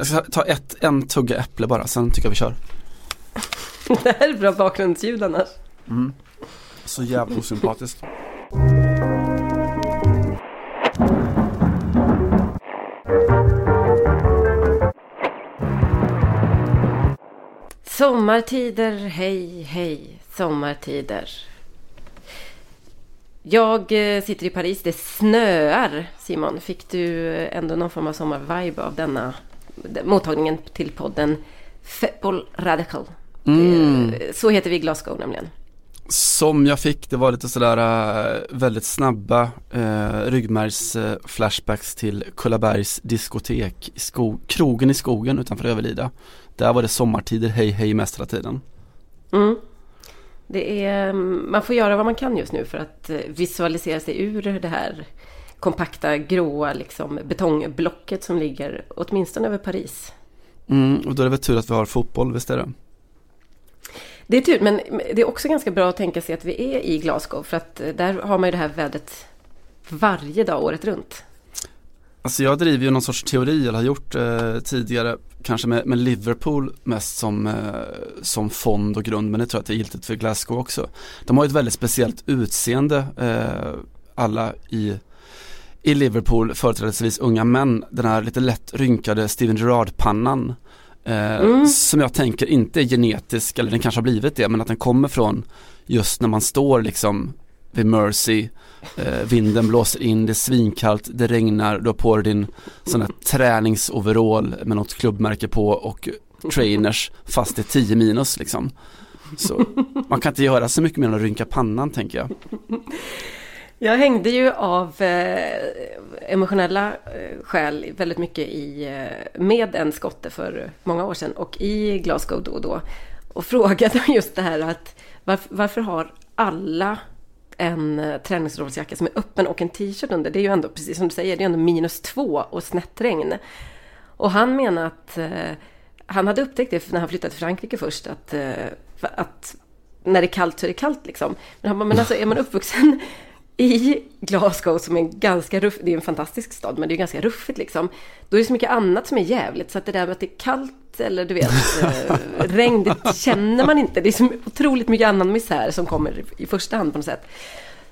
Jag ska ta ett, en tugga äpple bara, sen tycker jag vi kör. Det här är bra bakgrundsljud annars. Mm. Så jävla osympatiskt. Sommartider, hej, hej, sommartider. Jag eh, sitter i Paris, det snöar. Simon, fick du ändå någon form av sommarvibe av denna mottagningen till podden Football Radical? Mm. Det- Så heter vi i Glasgow nämligen. Som jag fick, det var lite sådär äh, väldigt snabba äh, ryggmärgs-flashbacks till Kullabergs diskotek, i sko- krogen i skogen utanför Överlida. Där var det sommartider, hej hej mest hela tiden. Mm. Det är, man får göra vad man kan just nu för att eh, visualisera sig ur det här kompakta gråa liksom, betongblocket som ligger åtminstone över Paris. Mm, och då är det väl tur att vi har fotboll, visst är det? Det är tur, men det är också ganska bra att tänka sig att vi är i Glasgow för att eh, där har man ju det här vädret varje dag året runt. Alltså jag driver ju någon sorts teori, eller har gjort eh, tidigare, kanske med, med Liverpool mest som, eh, som fond och grund, men det tror jag att det är giltigt för Glasgow också. De har ju ett väldigt speciellt utseende, eh, alla i, i Liverpool, företrädesvis unga män, den här lite lätt rynkade Steven Gerrard-pannan. Eh, Mm. Som jag tänker inte är genetisk, eller den kanske har blivit det, men att den kommer från just när man står liksom vid Mercy, eh, vinden blåser in, det är svinkallt, det regnar, du har på dig din sån här träningsoverall med något klubbmärke på och trainers fast det är 10 minus liksom. Så man kan inte göra så mycket mer än att rynka pannan tänker jag. Jag hängde ju av eh, emotionella eh, skäl väldigt mycket i, eh, med en skotte för många år sedan och i Glasgow då och då. Och frågade just det här att varför, varför har alla en eh, träningsrollsjacka som är öppen och en t-shirt under? Det är ju ändå, precis som du säger, det är ändå minus två och snett regn. Och han menar att eh, han hade upptäckt det när han flyttade till Frankrike först, att, eh, att när det är kallt så är det kallt liksom. Men han bara, men alltså är man uppvuxen i Glasgow som är en ganska ruff, det är en fantastisk stad men det är ganska ruffigt liksom. Då är det så mycket annat som är jävligt så att det där med att det är kallt eller du vet eh, regn, det känner man inte. Det är så otroligt mycket annan misär som kommer i första hand på något sätt.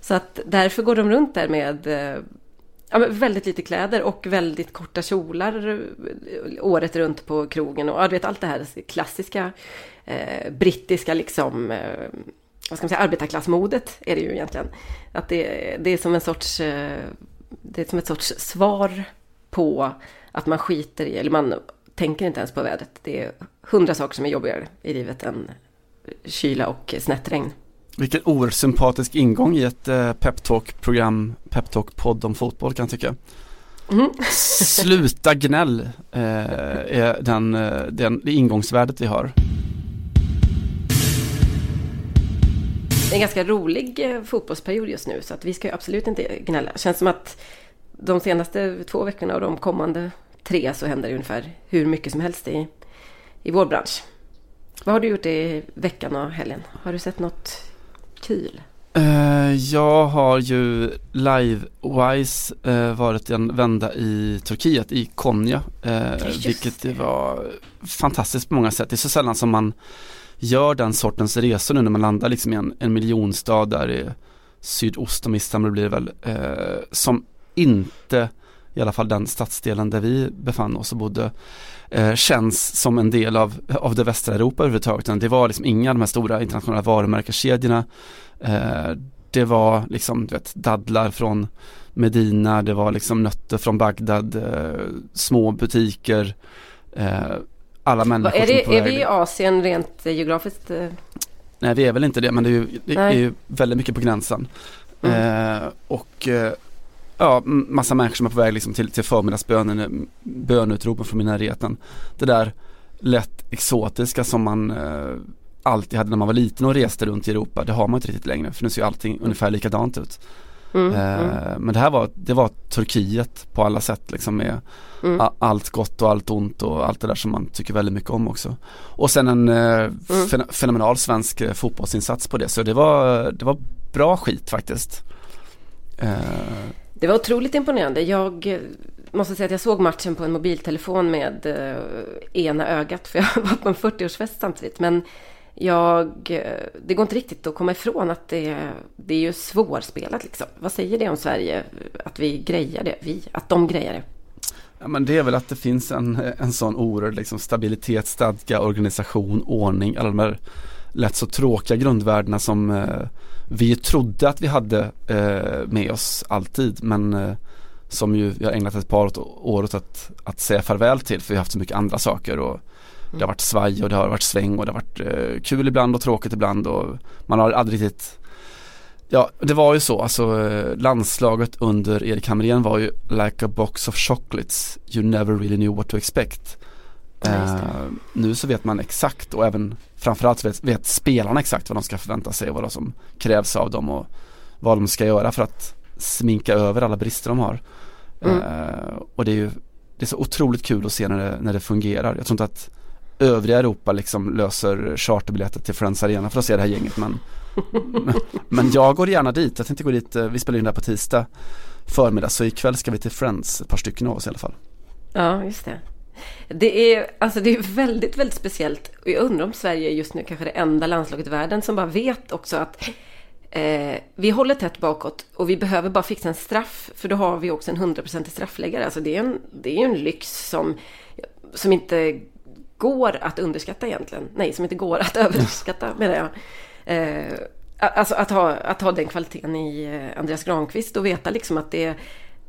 Så att därför går de runt där med eh, ja, väldigt lite kläder och väldigt korta kjolar eh, året runt på krogen och ja, du vet allt det här klassiska eh, brittiska liksom eh, vad ska man säga, arbetarklassmodet är det ju egentligen. Att det, det är som en sorts, eh, det är som ett sorts svar på att man skiter i, eller man tänker inte ens på vädret. Det är hundra saker som är jobbigare i livet än kyla och snett regn. Vilken oerhört sympatisk ingång i ett eh, peptalk-program, peptalk-podd om fotboll kan jag tycka. Mm. Sluta gnäll eh, är den, eh, den, det ingångsvärdet vi har. Det är en ganska rolig eh, fotbollsperiod just nu så att vi ska ju absolut inte gnälla. Det känns som att de senaste två veckorna och de kommande tre så händer det ungefär hur mycket som helst i, i vår bransch. Vad har du gjort i veckan och helgen? Har du sett något kul? Eh, jag har ju live-wise eh, varit en vända i Turkiet, i Konya. Vilket det. var fantastiskt på många sätt. Det är så sällan som man gör den sortens resor nu när man landar liksom i en, en miljonstad där i sydost om Istanbul blir det väl. Eh, som inte, i alla fall den stadsdelen där vi befann oss och bodde, eh, känns som en del av, av det västra Europa överhuvudtaget. Det var liksom inga av de här stora internationella varumärkeskedjorna. Eh, det var liksom du vet, dadlar från Medina, det var liksom nötter från Bagdad, eh, små butiker, eh, alla människor Är, som är det, är vi i Asien rent eh, geografiskt? eh? Nej vi är väl inte det men det är ju, det är ju väldigt mycket på gränsen. Mm. Eh, och eh, ja, massa människor som är på väg liksom till, till förmiddagsbönen, bönutropen från minareten. Det där lätt exotiska som man eh, alltid hade när man var liten och reste runt i Europa. Det har man inte riktigt längre för nu ser ju allting ungefär likadant ut. Mm, Eh, mm, Men det här var, det var Turkiet på alla sätt liksom med mm. a- allt gott och allt ont och allt det där som man tycker väldigt mycket om också. Och sen en eh, fen- fenomenal svensk eh, fotbollsinsats på det så det var, det var bra skit faktiskt. Eh, Det var otroligt imponerande. Jag eh, måste säga att jag såg matchen på en mobiltelefon med eh, ena ögat. För jag var på en 40-årsfest samtidigt. Men jag, eh, det går inte riktigt att komma ifrån att det, det är ju svårspelat liksom. Vad säger det om Sverige? Att vi grejar det? Vi, att de grejar det? Ja, men det är väl att det finns en, en sån oerhörd liksom, stabilitet, stadga, organisation, ordning, alla de här lätt så tråkiga grundvärdena som eh, vi trodde att vi hade eh, med oss alltid men eh, som ju vi har ägnat ett par år åt att, att säga farväl till för vi har haft så mycket andra saker och det har varit svaj och det har varit sväng och det har varit eh, kul ibland och tråkigt ibland och man har aldrig riktigt Ja, det var ju så, alltså eh, landslaget under Erik Hamrén var ju like a box of chocolates You never really knew what to expect eh, Nu så vet man exakt och även framförallt vet, vet spelarna exakt vad de ska förvänta sig och vad som krävs av dem och vad de ska göra för att sminka över alla brister de har. Mm. Eh, och det är ju det är så otroligt kul att se när det, när det fungerar. Jag tror inte att övriga Europa liksom löser charterbiljetter till Friends Arena för att se det här gänget men, men, jag går gärna dit. Jag tänkte gå dit, eh, vi spelar in det här på tisdag förmiddag så ikväll ska vi till Friends, ett par stycken av oss i alla fall. Ja, just det. Det är, alltså det är väldigt, väldigt speciellt. Och jag undrar om Sverige just nu kanske det enda landslaget i världen som bara vet också att eh, vi håller tätt bakåt och vi behöver bara fixa en straff. För då har vi också en hundraprocentig straffläggare. Alltså det är en, det är en lyx som, som inte går att underskatta egentligen. Nej, som inte går att överskatta menar jag. Eh, alltså att ha, att ha den kvaliteten i eh, Andreas Granqvist och veta liksom att det,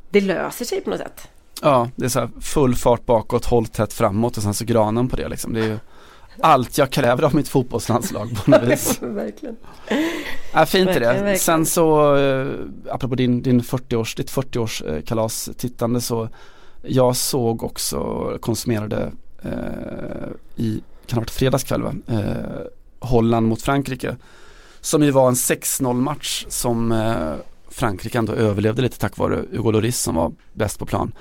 det löser sig på något sätt. Ja, det är så här full fart bakåt, håll tätt framåt och sen så granen på det liksom. Det är ju allt jag kräver av mitt fotbollslandslag på något vis. verkligen. Ja, fint är det. Verkligen. Sen så, eh, apropå din, din 40-års, ditt 40-års eh, kalas tittande så jag såg också, konsumerade i, kan ha varit fredagskväll va? Eh, Holland mot Frankrike. Som ju var en 6-0 match som eh, Frankrike ändå överlevde lite tack vare Hugo Lloris som var bäst på plan.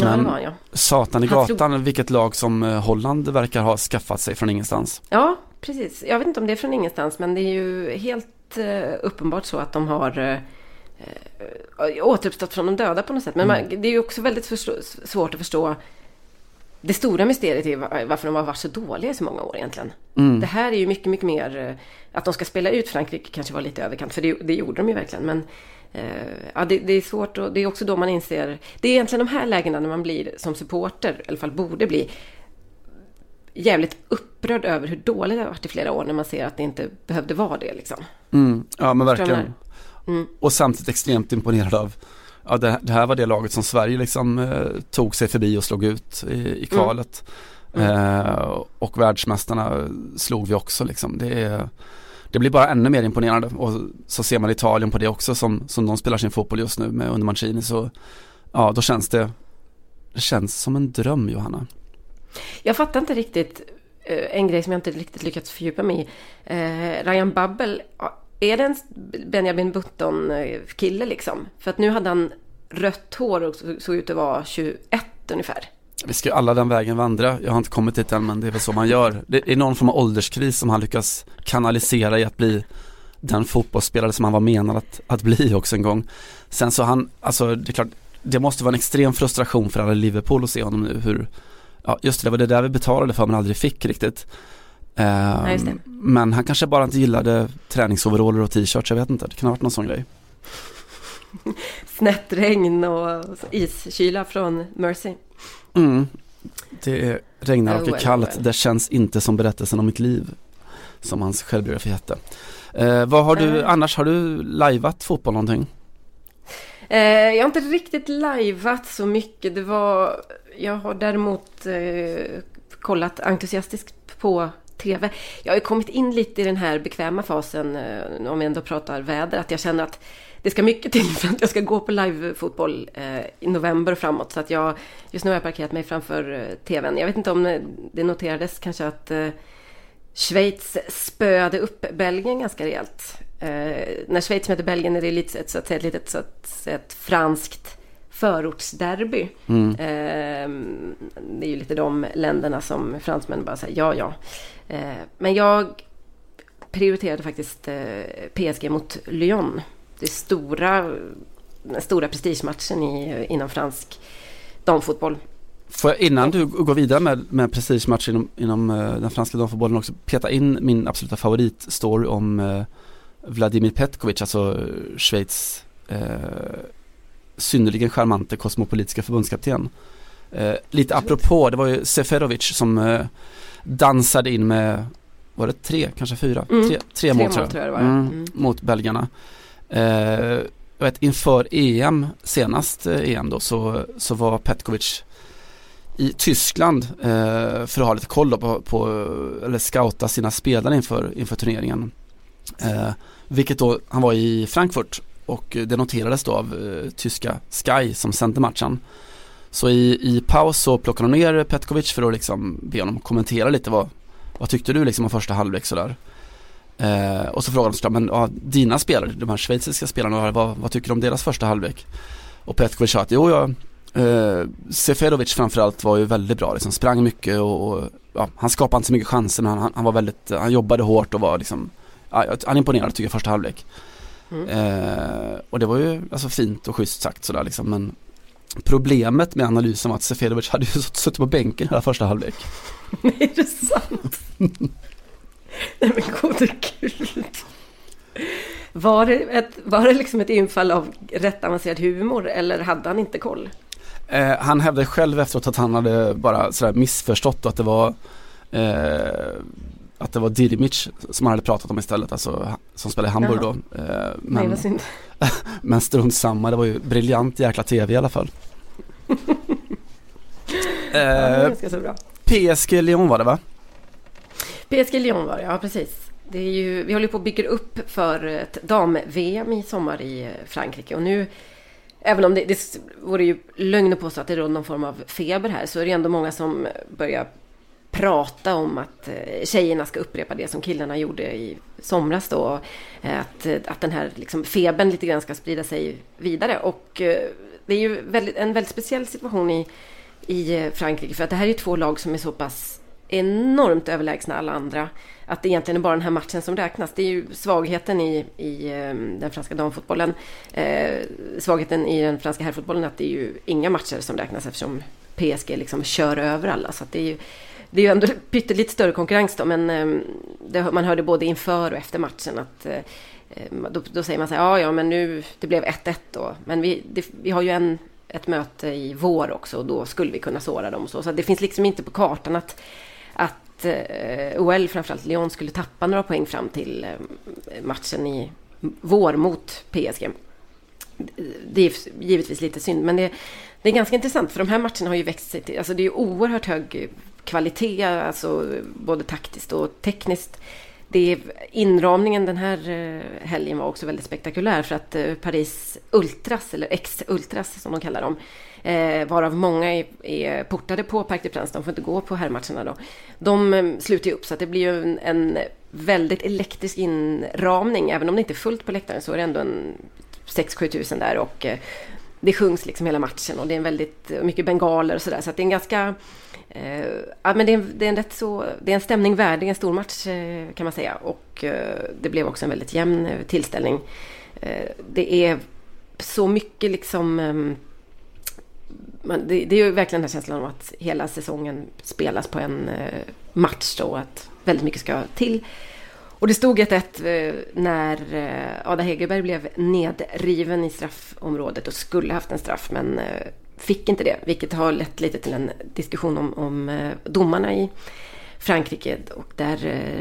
Men ja, ja. satan i gatan, vilket lag som eh, Holland verkar ha skaffat sig från ingenstans. Ja, precis. Jag vet inte om det är från ingenstans, men det är ju helt uh, uppenbart så att de har uh, återuppstått från de döda på något sätt. Men mm. man, det är ju också väldigt svårt att förstå det stora mysteriet är varför de har varit så dåliga i så många år egentligen. Mm. Det här är ju mycket, mycket mer att de ska spela ut Frankrike kanske var lite överkant, för det, det gjorde de ju verkligen. Men Eh, ja, det, det, är svårt och det är också då man inser. Det är egentligen de här lägena när man blir som supporter, i alla fall borde bli, jävligt upprörd över hur dåligt det har varit i flera år när man ser att det inte behövde vara det liksom. Mm, ja men verkligen. Mm. Och samtidigt extremt imponerad av Ja det, det, här var det laget som Sverige liksom eh, tog sig förbi och slog ut i, i mm. kvalet. Mm. Eh, och världsmästarna slog vi också liksom. Det är det blir bara ännu mer imponerande och så ser man Italien på det också som, som de spelar sin fotboll just nu med under Mancini så ja då känns det det känns som en dröm Johanna. Jag fattar inte riktigt eh, en grej som jag inte riktigt lyckats fördjupa mig i. Eh, Ryan Babbel, är det en Benjamin Button kille liksom? För att nu hade han rött hår och såg ut att vara 21 ungefär. Vi ska alla den vägen vandra. Jag har inte kommit dit än men det är väl så man gör. Det är någon form av ålderskris som han lyckas kanalisera i att bli den fotbollsspelare som han var menad att, att bli också en gång. Sen så han, alltså det är klart, det måste vara en extrem frustration för alla i Liverpool att se honom nu hur, ja just det, det var det där vi betalade för men aldrig fick riktigt. Ja, men han kanske bara inte gillade träningsoveraller och t-shirts, jag vet inte, det kan ha varit någon sån grej. Snett regn och iskyla från Mercy. Mm. Det regnar och är kallt. Det känns inte som berättelsen om mitt liv. Som hans självbiografi hette. Eh, vad har du, annars har du lajvat fotboll någonting? Eh, jag har inte riktigt lajvat så mycket. Det var, jag har däremot eh, kollat entusiastiskt på TV. Jag har kommit in lite i den här bekväma fasen, eh, om vi ändå pratar väder, att jag känner att det ska mycket till för att jag ska gå på live-fotboll eh, i november och framåt. Så att jag, just nu har jag parkerat mig framför eh, TVn. Jag vet inte om det noterades kanske att Schweiz spöade upp Belgien ganska rejält. När Schweiz möter Belgien är det lite, så att säga, ett litet så att säga, ett franskt förortsderby. Mm. Eh, det är ju lite de länderna som fransmän bara säger ja, ja. Eh, men jag prioriterade faktiskt eh, PSG mot Lyon det stora, den stora prestigematchen i, inom fransk damfotboll. Får jag innan du går vidare med, med prestigematch inom, inom uh, den franska damfotbollen också peta in min absoluta favoritstory om uh, Vladimir Petkovic, alltså Schweiz uh, synnerligen charmante kosmopolitiska förbundskapten. lite apropå, det var ju Seferovic som dansade in med, var det tre, kanske fyra? Mm. Tre, tre, mål tror jag, jag mm, mm. mot belgarna. Eh, vet, inför EM, senast eh, EM då, så, så var Petkovic i Tyskland eh, för att ha lite koll på, på, eller scouta sina spelare inför, inför turneringen. Eh, vilket då, han var i Frankfurt och eh, det noterades då av eh, tyska Sky som sände matchen. Så i, i paus så plockade de ner Petkovic för att liksom be honom kommentera lite vad, vad tyckte du liksom om första halvlek sådär. Eh, och så frågade de såklart, men ja, dina spelare, de här schweiziska spelarna, vad, vad tycker du om deras första halvlek? Och Petkovic sa att jo, jag, eh, Seferovic framförallt var ju väldigt bra, liksom, sprang mycket och, och ja, han skapade inte så mycket chanser men han, han, var väldigt, han jobbade hårt och var liksom, ja, han imponerade tycker jag första halvlek. Mm. Eh, och det var ju alltså fint och schysst sagt sådär liksom men Problemet med analysen var att Seferovic hade ju suttit på bänken hela första halvlek. Nej, är det sant? Nej men gode gud. Var det, ett, var det liksom ett infall av rätt avancerad humor eller hade han inte koll? Eh, han hävdade själv efteråt att han hade bara sådär missförstått och att det var eh, att det var Dirimic som han hade pratat om istället, alltså som spelade i Hamburg Jaha. då. Eh, men, Nej, synd. men strunt samma, det var ju briljant jäkla tv i alla fall. eh, ja, PSG Lyon var det va? PSG Lyon var det, ja precis. Det är ju, vi håller på att bygga upp för ett dam-VM i sommar i Frankrike och nu Även om det, det vore ju lögn att påstå att det råder någon form av feber här så är det ändå många som börjar prata om att eh, tjejerna ska upprepa det som killarna gjorde i somras då. Eh, att, eh, att den här liksom febern lite grann ska sprida sig vidare. Och det är ju väldigt, en väldigt speciell situation i, i Frankrike för att det här är två lag som är så pass enormt överlägsna alla andra. Att det egentligen är bara den här matchen som räknas. Det är ju svagheten i, i ehm, den franska damfotbollen. Eh, svagheten i den franska herrfotbollen att det är ju inga matcher som räknas eftersom PSG liksom kör över alla. Så det är ju det är ju ändå pyttelite större konkurrens då, men ehm, det, man hörde både inför och efter matchen att eh, ehm, då, då, säger man så här, ja, ja, men nu, det blev 1-1 då, men vi, det, vi har ju en, ett möte i vår också och då skulle vi kunna såra dem och så. Så det finns liksom inte på kartan att att eh, OL, framförallt Lyon, skulle tappa några poäng fram till ehm, matchen i vår mot PSG. Det är givetvis lite synd, men det, det är ganska intressant för de här matcherna har ju växt sig till, alltså det är ju oerhört hög kvalitet, alltså både taktiskt och tekniskt. Det är, inramningen den här eh, helgen var också väldigt spektakulär för att eh, Paris Ultras, eller X-Ultras som de kallar dem, eh, varav många är, är portade på Parc des Princes, de får inte gå på herrmatcherna då. De eh, sluter slutar ju upp så att det blir ju en, en, väldigt elektrisk inramning, även om det inte är fullt på läktaren så är det ändå en 6-7 tusen där och det sjungs liksom hela matchen och det är en väldigt mycket bengaler och sådär så att det är en ganska Eh, ja, men det är, det är en rätt så, det är en stämning värd, det är en stor match eh, kan man säga och eh, det blev också en väldigt jämn tillställning. det är så mycket liksom ehm, det, det, är ju verkligen den här känslan av att hela säsongen spelas på en match då, att väldigt mycket ska till. Och det stod 1-1 när Ada Hegerberg blev nedriven i straffområdet och skulle haft en straff men fick inte det. Vilket har lett lite till en diskussion om, om eh, domarna i Frankrike och där eh,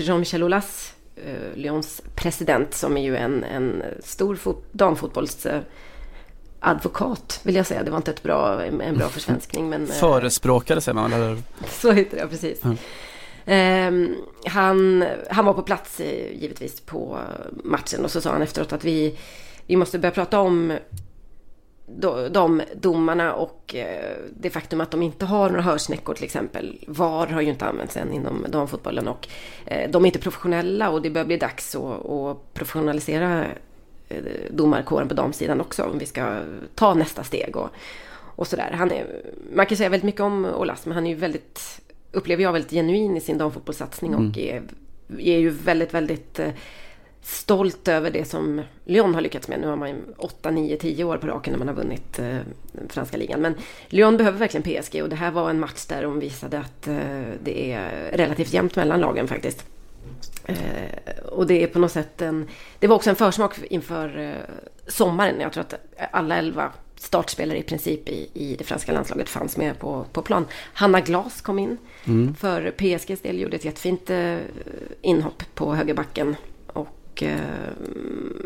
Jean-Michel Aulas, eh, Lyons president som är ju en, en stor damfotbolls advokat vill jag säga. Det var inte ett bra, en bra försvenskning. Men, eh, Förespråkare säger man eller? Så heter det, precis. Mm. Um, han, han var på plats givetvis på matchen och så sa han efteråt att vi, vi måste börja prata om de domarna och eh, det faktum att de inte har några hörsnäckor till exempel. VAR har ju inte använts än inom damfotbollen och eh, de är inte professionella och det börjar bli dags att professionalisera Eh, domarkåren på damsidan också om vi ska ta nästa steg och, och sådär. Han är, man kan säga väldigt mycket om Olas men han är ju väldigt, upplever jag, väldigt genuin i sin damfotbollssatsning mm. och är, är ju väldigt, väldigt stolt över det som Lyon har lyckats med. Nu har man ju 8, 9, 10 år på raken när man har vunnit eh, franska ligan. Men Lyon behöver verkligen PSG och det här var en match där de visade att eh, det är relativt jämnt mellan lagen faktiskt. Eh, och det är på något sätt en... Det var också en försmak inför eh, sommaren. Jag tror att alla elva startspelare i princip i, i det franska landslaget fanns med på, på plan. Hanna Glas kom in mm. för PSGs del, gjorde ett jättefint eh, inhopp på högerbacken. Och eh,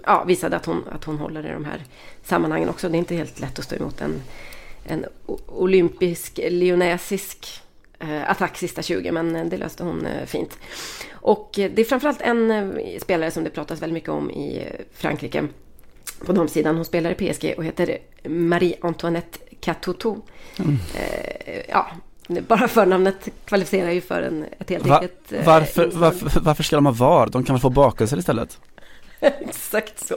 ja, visade att hon, att hon håller i de här sammanhangen också. Det är inte helt lätt att stå emot en, en olympisk, leonesisk eh, attack sista 20, men det löste hon eh, fint. Och det är framförallt en eh, spelare som det pratas väldigt mycket om i Frankrike på de sidan. Hon spelar i PSG och heter Marie-Antoinette Catoto. Mm. Eh, ja, bara förnamnet kvalificerar ju för en, ett helt Va, eget... Eh, varför, varför, varför ska de ha VAR? De kan väl få bakelser istället? Exakt så.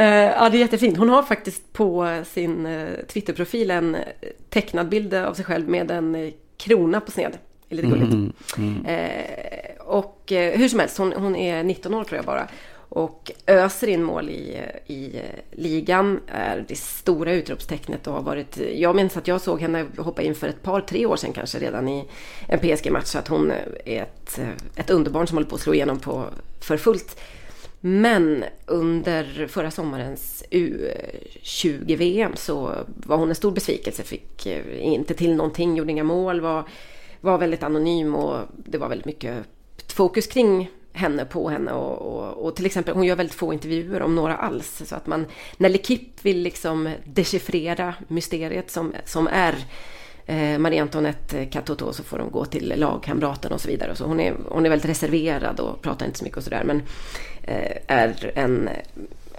Uh, ja, det är jättefint. Hon har faktiskt på sin uh, Twitterprofil en tecknad bild av sig själv med en krona på sned. Det är lite gulligt. Mm, mm. Uh, och hur som helst, hon, hon, är 19 år tror jag bara. Och öser in mål i, i ligan är det stora utropstecknet och har varit... Jag minns att jag såg henne hoppa in för ett par, tre år sedan kanske redan i en PSG-match. Så att hon är ett, ett underbarn som håller på att slå igenom på, för fullt. Men under förra sommarens U20-VM så var hon en stor besvikelse. Fick eh, inte till någonting, gjorde inga mål, var, var väldigt anonym och det var väldigt mycket fokus kring henne på henne och, och, och, till exempel hon gör väldigt få intervjuer om några alls. Så att man, när Lekip vill liksom dechiffrera mysteriet som, som är eh, Marie Antoinette eh, Catoto så får de gå till lagkamraten och så vidare. Så hon, är, hon är väldigt reserverad och pratar inte så mycket och sådär. Men eh, är en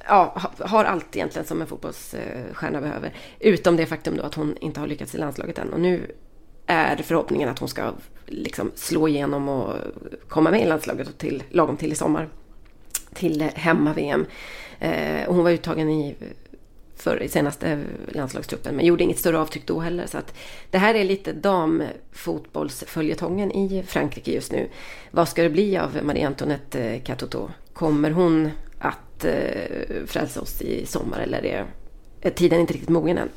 ja, har allt egentligen som en fotbollsstjärna behöver. Utom det faktum då att hon inte har lyckats i landslaget än. Och nu är förhoppningen att hon ska liksom slå igenom och komma med i landslaget till, lagom till i sommar. Till hemma-VM. Eh, hon var uttagen i, för, i senaste landslagstruppen men gjorde inget större avtryck då heller. Så att det här är lite damfotbollsföljetongen i Frankrike just nu. Vad ska det bli av Marie Antoinette eh, Katoto? Kommer hon att eh, frälsa oss i sommar eller är, är tiden inte riktigt mogen än?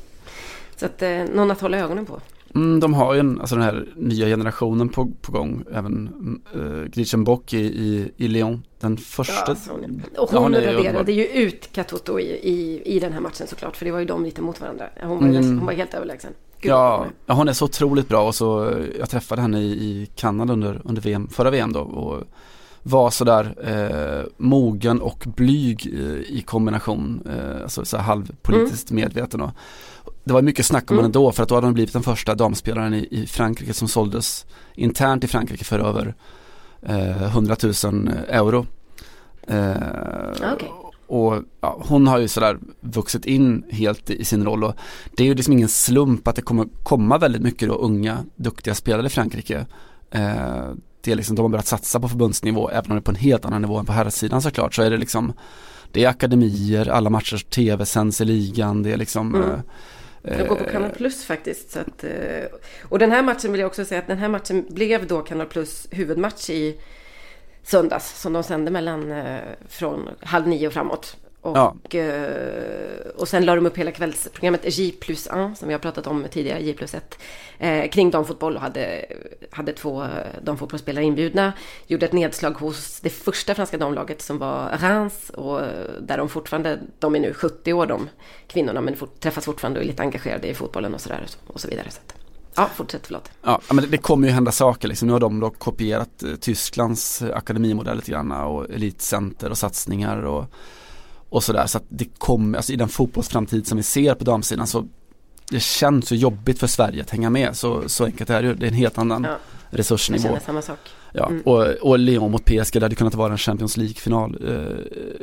Så att eh, någon att hålla ögonen på. Mm, de har ju en, alltså den här nya generationen på, på gång. Även uh, Gretchen Bock i, i, i Lyon. Den första. Ja, alltså, och hon ja, raderade ju ut Katoto i, i, i den här matchen såklart. För det var ju de lite mot varandra. Hon var, mm. hon var helt överlägsen. Gud, ja, ja, hon är så otroligt bra. Och så, jag träffade henne i, i Kanada under, under VM, förra VM då. Och var sådär eh, mogen och blyg i, i kombination. Eh, alltså så halvpolitiskt mm. medveten. Och, det var mycket snack om mm. henne då för att då hade hon blivit den första damspelaren i, i Frankrike som såldes internt i Frankrike för över eh, 100 000 euro. Eh, okay. Och ja, hon har ju sådär vuxit in helt i, i, sin roll och det är ju liksom ingen slump att det kommer komma väldigt mycket då unga duktiga spelare i Frankrike. Eh, det är liksom, de har börjat satsa på förbundsnivå, även om det är på en helt annan nivå än på herrsidan såklart, så är det liksom det är akademier, alla matcher tv sänds i ligan, det är liksom mm. Eh, jag går på eh, Kanal Plus faktiskt. Så att, eh, och den här matchen vill jag också säga att den här matchen blev då Kanal Plus huvudmatch i söndags. Som de sände mellan eh, från halv nio och framåt. Och, ja. Eh, och sen la de upp hela kvällsprogrammet J plus 1 som vi har pratat om tidigare, J plus 1. Eh, kring damfotboll och hade, hade två eh, damfotbollsspelare inbjudna. Gjorde ett nedslag hos det första franska damlaget som var Reims och där de fortfarande, de är nu 70 år de kvinnorna men fort, träffas fortfarande och är lite engagerade i fotbollen och sådär och så vidare. Så att, Ja, fortsätt, förlåt. Ja, men det, det kommer ju hända saker liksom. Nu har de då kopierat eh, Tysklands akademimodell lite grann och elitcenter och satsningar och och sådär. Så att det kommer, alltså i den fotbollsframtid som vi ser på damsidan så det känns så jobbigt för Sverige att hänga med. Så, så enkelt är det ju. Det är en helt annan ja. resursnivå. Jag känner samma sak. Ja, mm. och, och Lyon mot PSG, det hade kunnat vara en Champions League-final eh,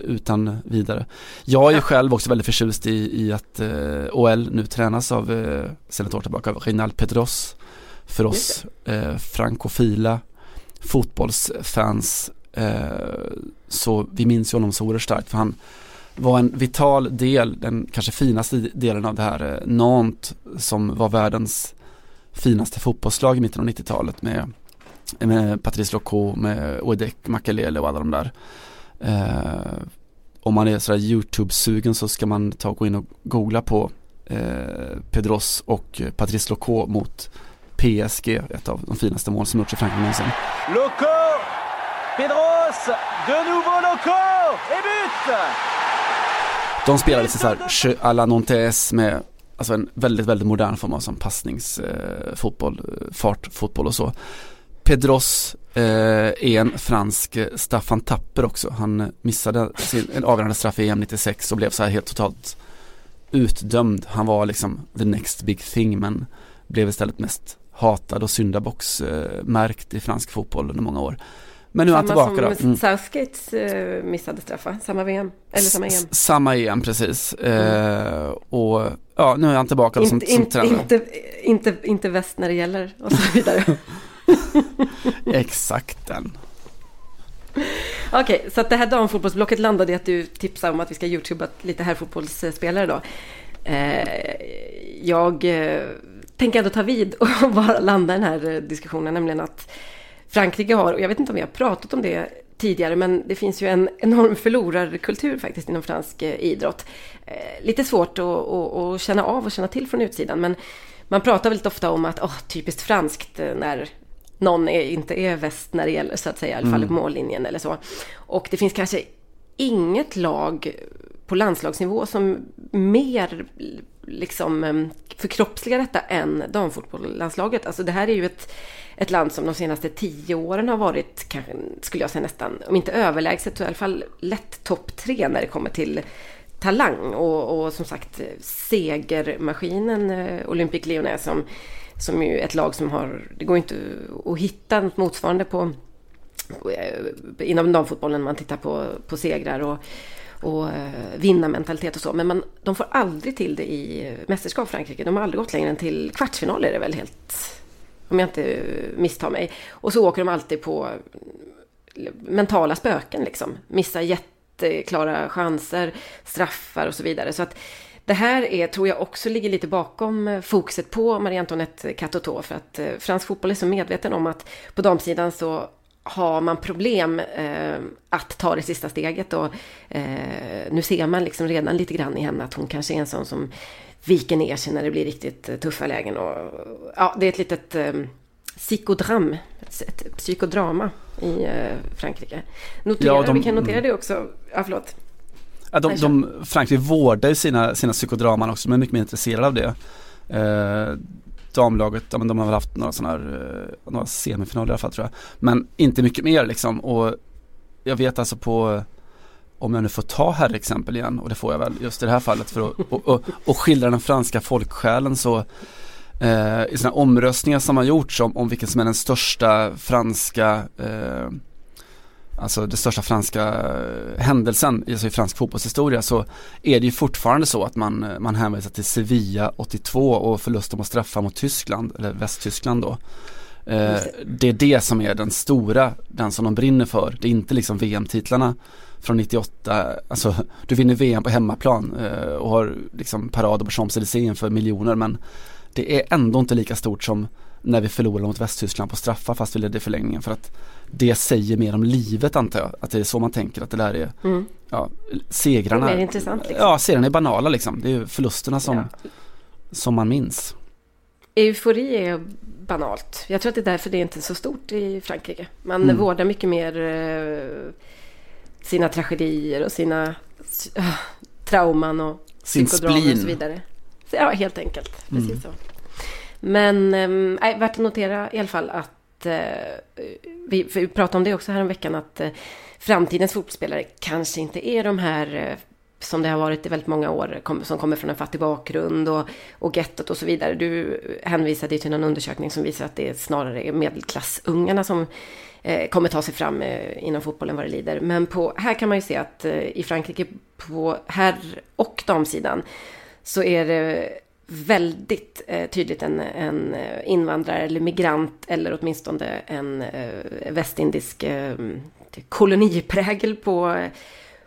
utan vidare. Jag är ja. själv också väldigt förtjust i, i att eh, OL nu tränas av, eh, sedan ett år tillbaka, av Reinald Pedros. För oss eh, frankofila fotbollsfans eh, så vi minns ju honom så oerhört starkt för han var en vital del, den kanske finaste delen av det här eh, Nantes som var världens finaste fotbollslag i mitten av 90-talet med, med Patrice Loco, med Oedek, Makelele och alla de där. Eh, om man är sådär YouTube-sugen så ska man ta och gå in och googla på eh, Pedros och Patrice Loco mot PSG, ett av de finaste mål som gjorts i Frankrike någonsin. Loco! Pedros! De nouveau Loco! Et but! De spelade så här jeu à la Nantes med alltså en väldigt, väldigt modern form av som passningsfotboll, eh, fartfotboll eh, och så. Pedros eh, är en fransk eh, Staffan Tapper också. Han missade sin, en avgörande straff i EM 96 och blev så här helt totalt utdömd. Han var liksom the next big thing men blev istället mest hatad och syndabocksmärkt eh, i fransk fotboll under många år. Men nu är han tillbaka då. Mm. Southgates uh, missade straffar, samma VM, eller samma EM. Samma EM precis. Mm. Uh, och ja, nu är han tillbaka inte, som, som tränare. Inte, inte, inte väst när det gäller och så vidare. Exakt den. Okej, okay, så att det här damfotbollsblocket landade i att du tipsade om att vi ska youtuba lite här fotbollsspelare då. Uh, jag tänker ändå ta vid och bara landa den här diskussionen, nämligen att Frankrike har, och jag vet inte om vi har pratat om det tidigare, men det finns ju en enorm förlorarkultur faktiskt inom fransk eh, idrott. Eh, lite svårt att, att, att, känna av och känna till från utsidan, men man pratar väldigt ofta om att oh, typiskt franskt eh, när någon är, inte är väst när det gäller så att säga, i alla fall mm. mållinjen eller så. Och det finns kanske inget lag på landslagsnivå som mer liksom ehm, förkroppsliga detta än damfotbollslandslaget. Alltså det här är ju ett ett land som de senaste tio åren har varit, kanske, skulle jag säga nästan, om inte överlägset så i alla fall lätt topp tre när det kommer till talang. Och, och som sagt segermaskinen eh, Olympic Lyonnais som, som ju ett lag som har, det går inte att hitta något motsvarande på, eh, inom damfotbollen man tittar på, på segrar och och eh, vinnarmentalitet och så. Men man, de får aldrig till det i eh, mästerskap Frankrike. De har aldrig gått längre än till kvartsfinal är det väl helt om jag inte misstar mig. Och så åker de alltid på eh, mentala spöken liksom. Missar jätteklara chanser, straffar och så vidare. Så att det här är, tror jag också ligger lite bakom fokuset på Marie Antoinette Catoteau För att fransk fotboll är så medveten om att på damsidan så har man problem eh, att ta det sista steget. Och, eh, nu ser man liksom redan lite grann i henne att hon kanske är en sån som viker ner sig när det blir riktigt eh, tuffa lägen. Och, ja, det är ett litet eh, psykodram, ett, psykodrama i eh, Frankrike. Notera, ja, de, vi kan notera det också. Ja, förlåt. Ja, de, de, Frankrike vårdar ju sina, sina psykodraman också, de är mycket mer intresserade av det. Damlaget, ja, men de har väl haft några sådana här, eh, några semifinaler i alla fall tror jag. Men inte mycket mer liksom. Och jag vet alltså på om jag nu får ta herrexempel igen och det får jag väl just i det här fallet för att och, och, och skildra den franska folksjälen så eh, i sådana omröstningar som har gjorts om, om vilken som är den största franska eh, alltså den största franska eh, händelsen alltså i fransk fotbollshistoria så är det ju fortfarande så att man, man hänvisar till Sevilla 82 och förlusten på straffar mot Tyskland, eller Västtyskland då. Eh, det är det som är den stora, den som de brinner för. Det är inte liksom VM-titlarna från 98, alltså du vinner VM på hemmaplan eh, och har liksom parader på Champs-Élysées för miljoner men det är ändå inte lika stort som när vi förlorade mot Västtyskland på straffar fast vi ledde i förlängningen för att det säger mer om livet antar jag, att det är så man tänker att det där är, mm. ja, segrarna. Det är intressant liksom. Ja, segrarna är banala liksom, det är förlusterna som, ja. som man minns. Eufori är banalt. Jag tror att det är därför det är inte är så stort i Frankrike. Man mm. vårdar mycket mer eh, sina tragedier och sina uh, trauman och Sin psykodramer och så vidare. Så, ja, helt enkelt. Precis mm. så. Men äh, värt att notera i alla fall att äh, Eh, vi, vi pratade om det också här en veckan att eh, framtidens fotbollsspelare kanske inte är de här eh, som det har varit i väldigt många år, som kommer från en fattig bakgrund och, och gettot och så vidare. Du hänvisade till en undersökning som visar att det snarare är medelklassungarna som eh, kommer ta sig fram eh, inom fotbollen vad det lider. Men på, här kan man ju se att eh, i Frankrike på herr och damsidan så är det väldigt eh, tydligt en, en eh, invandrare eller migrant eller åtminstone en eh, västindisk eh, koloniprägel på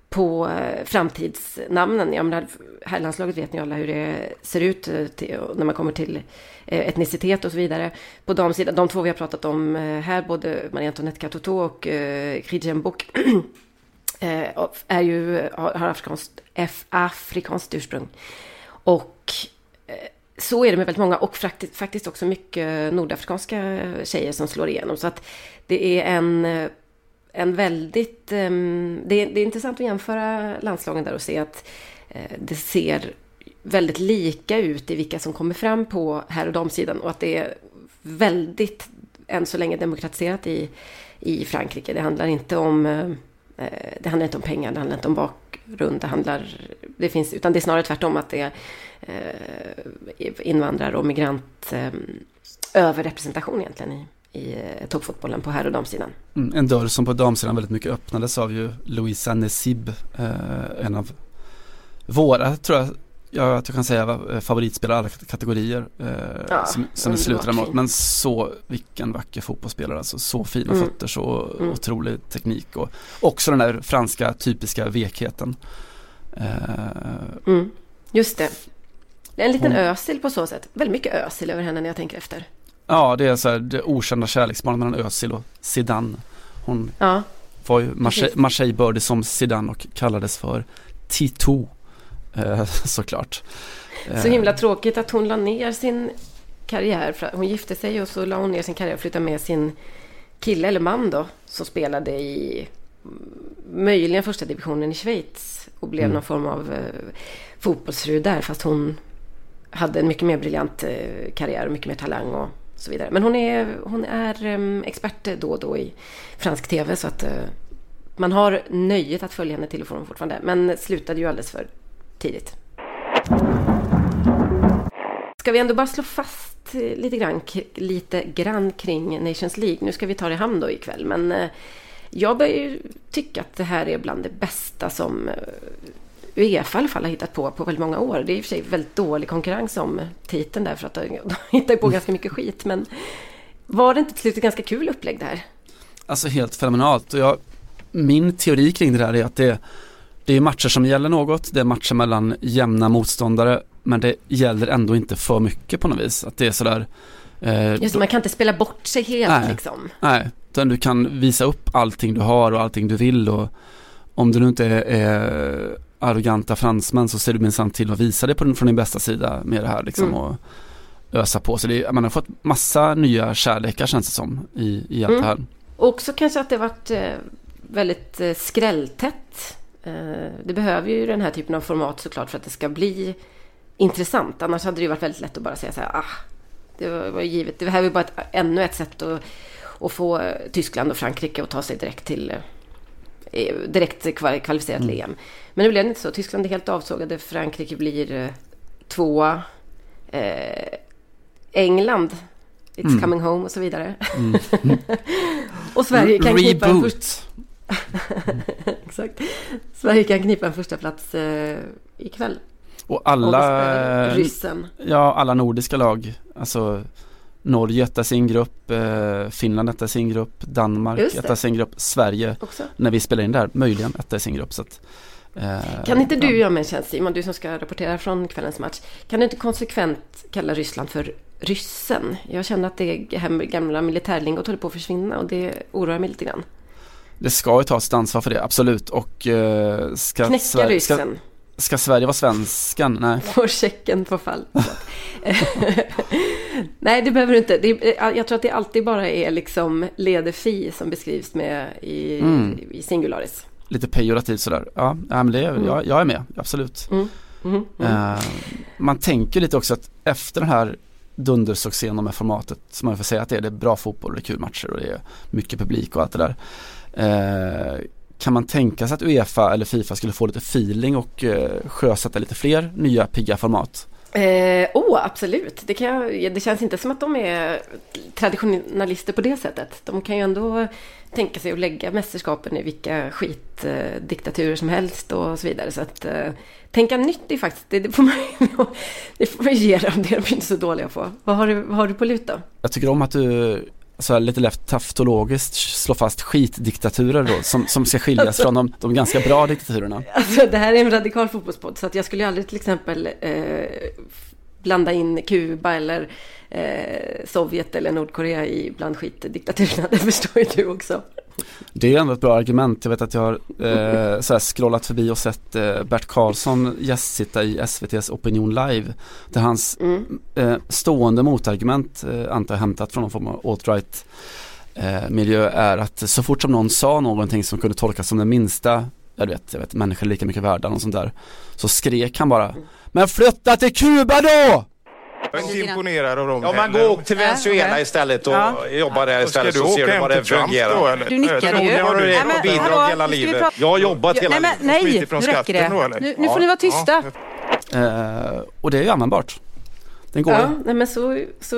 på eh, framtidsnamnen. Ja, men herrlandslaget vet ni alla hur det ser ut eh, till, när man kommer till eh, etnicitet och så vidare. På damsidan, de två vi har pratat om här, både Marie Antoinette Katoto och eh, Bok. är ju, har afrikanskt, afrikanskt ursprung. Och så är det med väldigt många och faktiskt också mycket nordafrikanska tjejer som slår igenom. Så att det är en, en väldigt... Ehm, det är, det är intressant att jämföra landslagen där och se att eh, det ser väldigt lika ut i vilka som kommer fram på här och damsidan och att det är väldigt, än så länge, demokratiserat i, i Frankrike. Det handlar inte om eh, eh, det handlar inte om pengar, det handlar inte om bakgrund, det handlar, det finns, utan det är snarare tvärtom att det är eh, invandrar och migrant eh, överrepresentation egentligen i, i eh, toppfotbollen på herr och damsidan. Mm, en dörr som på damsidan väldigt mycket öppnades av ju Louisa Nesib, eh, en av våra, tror jag, Ja, att jag kan säga favoritspelare alla kategorier eh, ja, som, som slutar mot. Men så, vilken vacker fotbollsspelare alltså. Så fina mm. fötter, så mm. otrolig teknik och också den där franska typiska vekheten. Eh, mm. Just det. Det är en liten hon, Ösil på så sätt. Väldigt mycket Ösil över henne när jag tänker efter. Ja, det är så här det okända kärleksbarnet mellan Ösil och Zidane. Hon ja, var ju Marseille, Marseille som Zidane och kallades för Tito. Eh, såklart. Så himla tråkigt att hon la ner sin karriär. Hon gifte sig och så la hon ner sin karriär och flyttade med sin kille eller man då. Som spelade i möjligen första divisionen i Schweiz. Och blev mm. någon form av eh, fotbollsfru där. Fast hon hade en mycket mer briljant eh, karriär och mycket mer talang och så vidare. Men hon är, hon är ehm, expert då och då i fransk tv. Så att eh, man har nöjet att följa henne till och från fortfarande. Men slutade ju alldeles för tidigt. Ska vi ändå bara slå fast eh, lite grann, lite grann kring Nations League. Nu ska vi ta det i hamn då ikväll. Men jag börjar ju tycka att det här är bland det bästa som Uefa i alla fall har hittat på på väldigt många år. Det är i och för sig väldigt dålig konkurrens om titeln där för att de hittar på ganska mycket skit. Men var det inte till slut ett ganska kul upplägg det här? Alltså helt fenomenalt. Och jag, min teori kring det där är att det det är matcher som gäller något, det är matcher mellan jämna motståndare men det gäller ändå inte för mycket på något vis. Att det är sådär eh, Just det, man kan inte spela bort sig helt nej, liksom. Nej, utan du kan visa upp allting du har och allting du vill och om du nu inte är, är arroganta fransmän så ser du minsann till att visa det på, från din bästa sida med det här liksom mm. och ösa på. Så det, man har fått massa nya kärlekar känns det som i, i allt mm. det här. Också kanske att det varit eh, väldigt eh, skrälltätt Eh, det behöver ju den här typen av format såklart för att det ska bli intressant. Annars hade det ju varit väldigt lätt att bara säga så här, ah, det var givet. Det här är bara ett, ännu ett sätt att, att få Tyskland och Frankrike att ta sig direkt till direkt kvalificerat till mm. EM. Men nu blev det inte så. Tyskland är helt avsågade. Frankrike blir eh, tvåa. Eh, England, It's mm. coming home och så vidare. Mm. och Sverige kan knipa en först... Exakt. Sverige kan knipa en första plats eh, ikväll. Och alla, ryssen. Ja, alla nordiska lag. Alltså Norge etta sin grupp, eh, Finland etta sin grupp, Danmark etta sin grupp, Sverige Också. när vi spelar in där, möjligen etta sin grupp. Så att, eh, kan inte du göra mig en tjänst Simon, du som ska rapportera från kvällens match. Kan du inte konsekvent kalla Ryssland för ryssen? Jag känner att det gamla militärlingot håller på att försvinna och det oroar mig lite grann. Det ska ju tas ett ansvar för det, absolut. Och uh, ska, Knäcka Sverige, ska, ska Sverige vara svenskan? Nej. Få checken på fall. Nej, det behöver du inte. Det, jag tror att det alltid bara är liksom ledefi som beskrivs med i, mm. i singularis. Lite pejorativt sådär. Ja, men det, mm. jag, jag är med, absolut. Mm. Mm. Uh, man tänker lite också att efter den här dundersuccén med formatet, så man får säga att det är, det är bra fotboll, det är kul matcher och det är mycket publik och allt det där. Eh, kan man tänka sig att Uefa eller Fifa skulle få lite feeling och eh, sjösätta lite fler nya pigga format? Eh, oh, absolut. Det, jag, det känns inte som att de är traditionalister på det sättet. De kan ju ändå tänka sig att lägga mästerskapen i vilka skitdiktaturer eh, som helst och så vidare. Så att eh, tänka nytt är faktiskt, det, det, får man, det får man ge dem. Det är de inte så dåliga på. Vad har du, vad har du på lut då? Jag tycker om att du så här lite lätt taftologiskt slå fast skitdiktaturer då som, som ska skiljas alltså, från de, de ganska bra diktaturerna. Alltså det här är en radikal fotbollspodd så att jag skulle ju aldrig till exempel eh, blanda in Kuba eller eh, Sovjet eller Nordkorea i bland skitdiktaturerna. Det förstår ju du också. Det är ändå ett bra argument. Jag vet att jag har eh, så scrollat förbi och sett eh, Bert Karlsson gästsitta i SVTs Opinion Live. Där hans mm. eh, stående motargument, eh, antar jag hämtat från någon form av alt-right eh, miljö är att så fort som någon sa någonting som kunde tolkas som den minsta, jag vet, jag vet människor är lika mycket värda och sånt där. Så skrek han bara, men flytta till Kuba då! Jag är inte imponerad av dem Ja, man går till Venezuela istället och ja. jobbar där istället så ser du vad det fungerar. Du nickade ju. Har du på bidrag hela livet? Jag har jobbat hela livet. Nej, nu räcker det. Nu, nu får ni vara tysta. Uh, och det är ju användbart. Den går ja, nej, men så, så,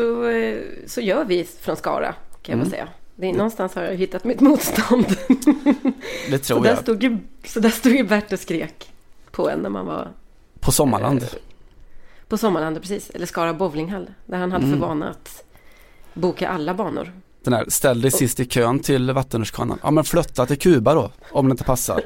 så gör vi från Skara kan jag mm. säga. Det är, någonstans har jag hittat mitt motstånd. Det tror så jag. Där stod ju, så där stod ju Bert och skrek på en när man var... På Sommarland? Eh, på Sommarland, precis. Eller Skara bowlinghall. Där han hade mm. för vana att boka alla banor. Den här, ställ dig sist i kön till vattenrutschkanan. Ja men flytta till Kuba då, om det inte passar.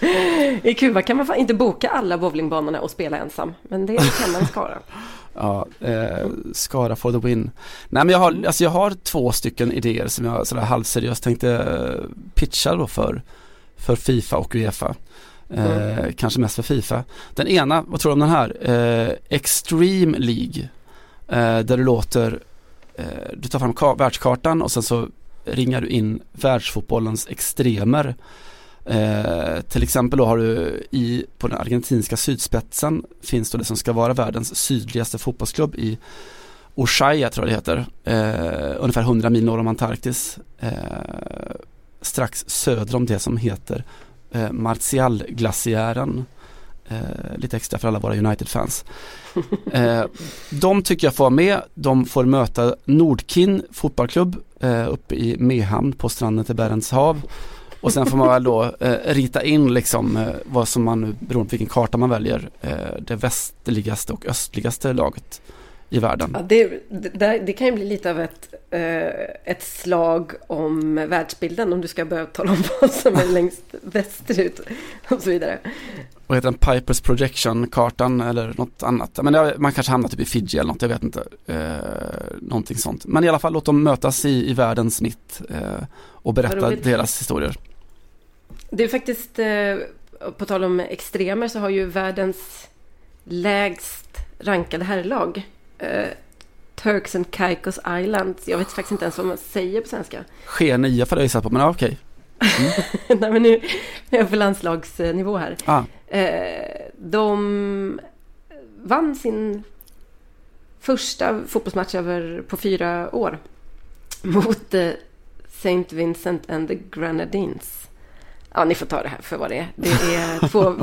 I Kuba kan man inte boka alla bowlingbanorna och spela ensam. Men det kan man i Skara. ja, eh, Skara for the win. Nej men jag har, alltså jag har två stycken idéer som jag sådär halvseriöst tänkte eh, pitcha då för, för Fifa och Uefa. Eh, mm. Kanske mest för Fifa. Den ena, vad tror du om den här? Eh, Extreme League. Eh, där du låter, eh, du tar fram världskartan och sen så ringar du in världsfotbollens extremer. Eh, till exempel då har du i, på den argentinska sydspetsen finns då det som ska vara världens sydligaste fotbollsklubb i Ushuaia tror jag det heter. Eh, ungefär 100 mil norr om Antarktis. strax söder om det som heter eh, Martialglaciären. Eh, lite extra för alla våra United-fans. Eh, de tycker jag får vara med. De får möta Nordkin fotbollklubb eh, uppe i Mehamn på stranden till Bärens hav. Och sen får man väl då eh, rita in liksom eh, vad som man nu, beroende på vilken karta man väljer, eh, det västligaste och östligaste laget i världen. Ja, det, det, det, kan ju bli lite av ett, eh, ett slag om världsbilden om du ska börja tala om vad som är längst västerut och så vidare. Vad heter den? Pipers Projection-kartan eller något annat. Men det, man kanske hamnar typ i Fiji eller något, jag vet inte. Eh, någonting sånt. Men i alla fall låt dem mötas i, i världens mitt eh, och berätta deras historier. Det är faktiskt, eh, på tal om extremer så har ju världens lägst rankade herrlag eh, Turks and Caicos Islands. Jag vet faktiskt inte ens vad man säger på svenska. Sker nia för det gissat på, men ja, okej. Mm. Nej, men nu är jag på landslagsnivå här. Ah. Eh, de vann sin första fotbollsmatch över på fyra år mot St. Vincent and the Grenadines. Ja, ni får ta det här för vad det är. Det är två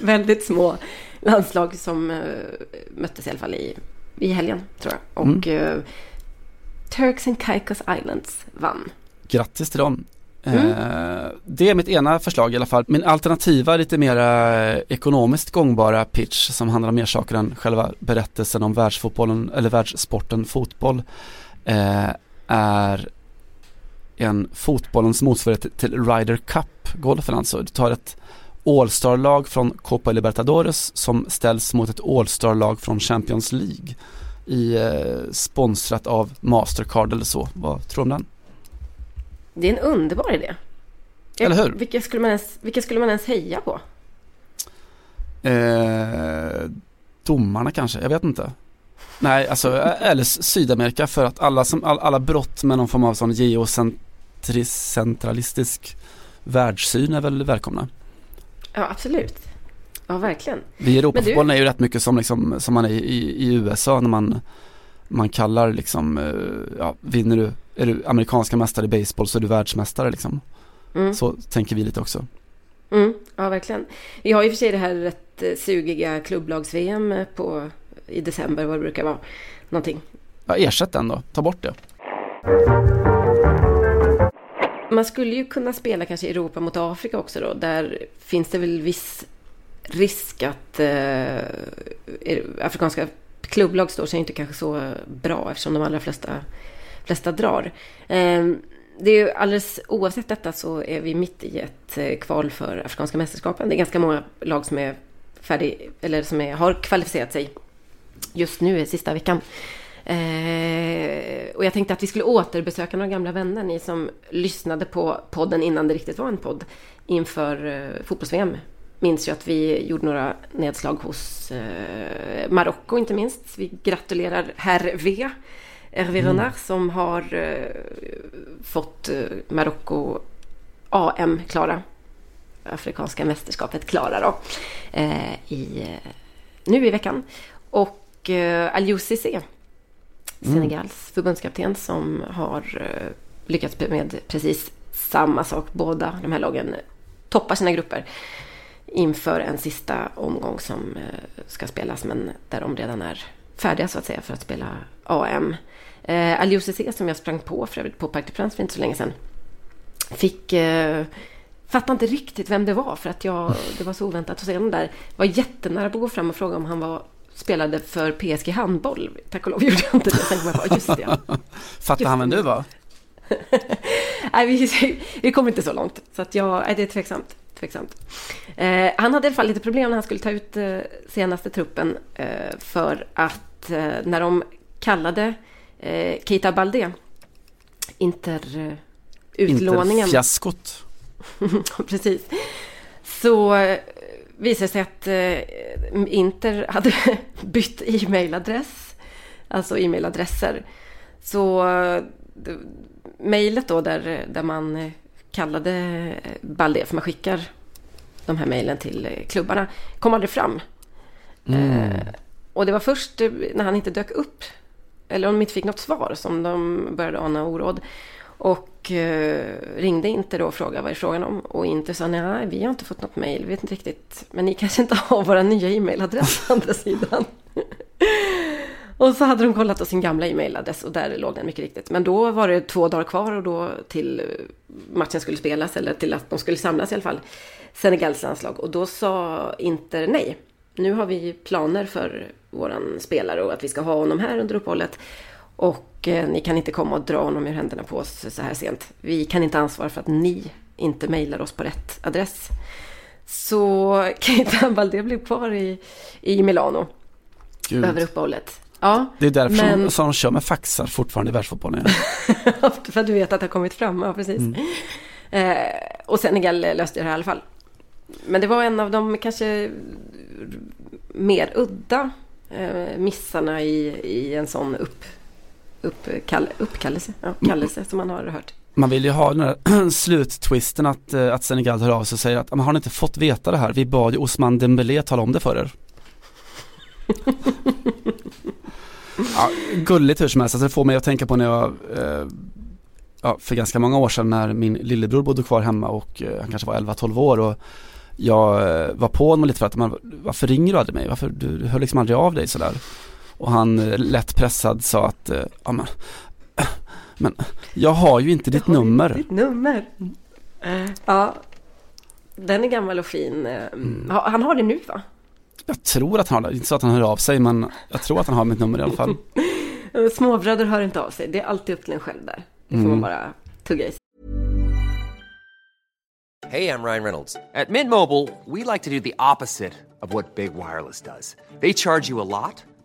väldigt, små landslag som eh, möttes i alla fall i i helgen tror jag. Och mm. uh, Turks and Caicos Islands vann. Grattis till dem. Mm. Uh, det är mitt ena förslag i alla fall. Min alternativa lite mer ekonomiskt gångbara pitch som handlar om mer saker än själva berättelsen om världsfotbollen eller världssporten fotboll uh, är en fotbollens motsvarighet till Ryder Cup-golfen alltså. Du tar ett All-star-lag från Copa Libertadores som ställs mot ett All-star-lag från Champions League i eh, sponsrat av Mastercard eller så. Vad tror du om den? Det är en underbar idé. Eller hur? Vilka skulle man ens, vilka skulle man ens heja på? Eh, domarna kanske, jag vet inte. Nej, alltså, eller Sydamerika för att alla, som, alla brott med någon form av sån geocentralistisk världssyn är väl välkomna. Ja, absolut. Ja, verkligen. Vi i Europafotbollen du... är ju rätt mycket som, liksom, som man är i, i USA när man, man kallar liksom, eh, ja, vinner du, är du amerikanska mästare i baseball så är du världsmästare liksom. Mm. Så tänker vi lite också. Mm, ja, verkligen. Vi har ju för sig det här rätt eh, sugiga klubblags-VM på, i december, vad det brukar vara. Någonting. Ja, ersätt den då. Ta bort det man skulle ju kunna spela kanske Europa mot Afrika också då. Där finns det väl viss risk att eh, afrikanska klubblag står sig inte kanske så bra eftersom de allra flesta, flesta drar. Eh, det är ju alldeles oavsett detta så är vi mitt i ett eh, kval för Afrikanska mästerskapen. Det är ganska många lag som är färdig eller som är, har kvalificerat sig just nu i sista veckan. Eh, och jag tänkte att vi skulle återbesöka några gamla vänner, ni som lyssnade på podden innan det riktigt var en podd inför eh, fotbolls-VM. Minns ju att vi gjorde några nedslag hos eh, Marocko inte minst. Vi gratulerar herr V, Hervé mm. Renard, som har eh, fått eh, Marocko AM klara. Afrikanska mästerskapet klara då. Eh, i, eh, nu i veckan. Och eh, Aliou Cissé. Mm. Senegals förbundskapten som har eh, lyckats med precis samma sak. Båda de här lagen toppar sina grupper inför en sista omgång som eh, ska spelas men där de redan är färdiga så att säga för att spela AM. Eh, Aliou som jag sprang på för övrigt på Parc des Princes för inte så länge sedan fick eh, fattade inte riktigt vem det var för att jag, det var så oväntat att se honom där. Var jättenära på att gå fram och fråga om han var spelade för PSG handboll. Tack och lov gjorde jag inte det. Sen kom jag på, just det. Fattade han vem du var? nej, vi, vi kommer inte så långt. Så att jag, nej, det är tveksamt. tveksamt. Eh, han hade i alla fall lite problem när han skulle ta ut eh, senaste truppen. Eh, för att eh, när de kallade eh, Keita Balde, Inter, eh, utlåningen. Interfiaskot. Precis. Så visade sig att eh, Inter hade bytt e-mailadress. Alltså e-mailadresser. Så mejlet då där, där man kallade Balde, för man skickar de här mejlen till klubbarna, kom aldrig fram. Mm. Eh, och det var först när han inte dök upp, eller om de inte fick något svar, som de började ana oråd. Och eh, ringde inte då och frågade vad är frågan om. Och inte sa nej, vi har inte fått något mejl, vi vet inte riktigt. Men ni kanske inte har våra nya e-mailadress på andra sidan. och så hade de kollat på sin gamla e-mailadress och där låg den mycket riktigt. Men då var det två dagar kvar och då till eh, matchen skulle spelas eller till att de skulle samlas i alla fall. Senegals landslag och då sa Inter nej. Nu har vi planer för våran spelare och att vi ska ha honom här under uppehållet. Och eh, ni kan inte komma och dra honom ur händerna på oss så här sent. Vi kan inte ansvara för att ni inte mejlar oss på rätt adress. Så Keita Balde blev kvar i, i Milano. Gud. Över uppehållet. Ja, det är därför men... som de kör med faxar fortfarande i världsfotbollen. för att du vet att det har kommit fram, ja precis. Mm. Eh, och Senegal löste det här i alla fall. Men det var en av de kanske mer udda eh, missarna i, i en sån upp, uppkall, uppkallelse, ja, kallelse som man har hört. Man vill ju ha den här sluttwisten att, eh, att Senegal hör av sig och säger att har ni inte fått veta det här? Vi bad ju Osman Dembélé tala om det för er. ja, gulligt hur som helst, alltså det får mig att tänka på när jag eh, ja, för ganska många år sedan när min lillebror bodde kvar hemma och eh, han kanske var 11-12 år och jag eh, var på honom lite för att man, varför ringer du aldrig mig? Varför, du, du hör liksom aldrig av dig sådär. Och han eh, lätt pressad sa att, eh, ja men, men jag har ju inte ditt nummer. Ditt nummer. Ja, den är gammal och fin. Mm. Han har det nu va? Jag tror att han har det, inte så att han hör av sig men jag tror att han har mitt nummer i alla fall. Småbröder hör inte av sig, det är alltid upp till en själv där. Det får mm. man bara tugga i sig. Hej, jag Ryan Reynolds. At Mint Mobile, we like to do the opposite of what Big Wireless does. They charge you a lot.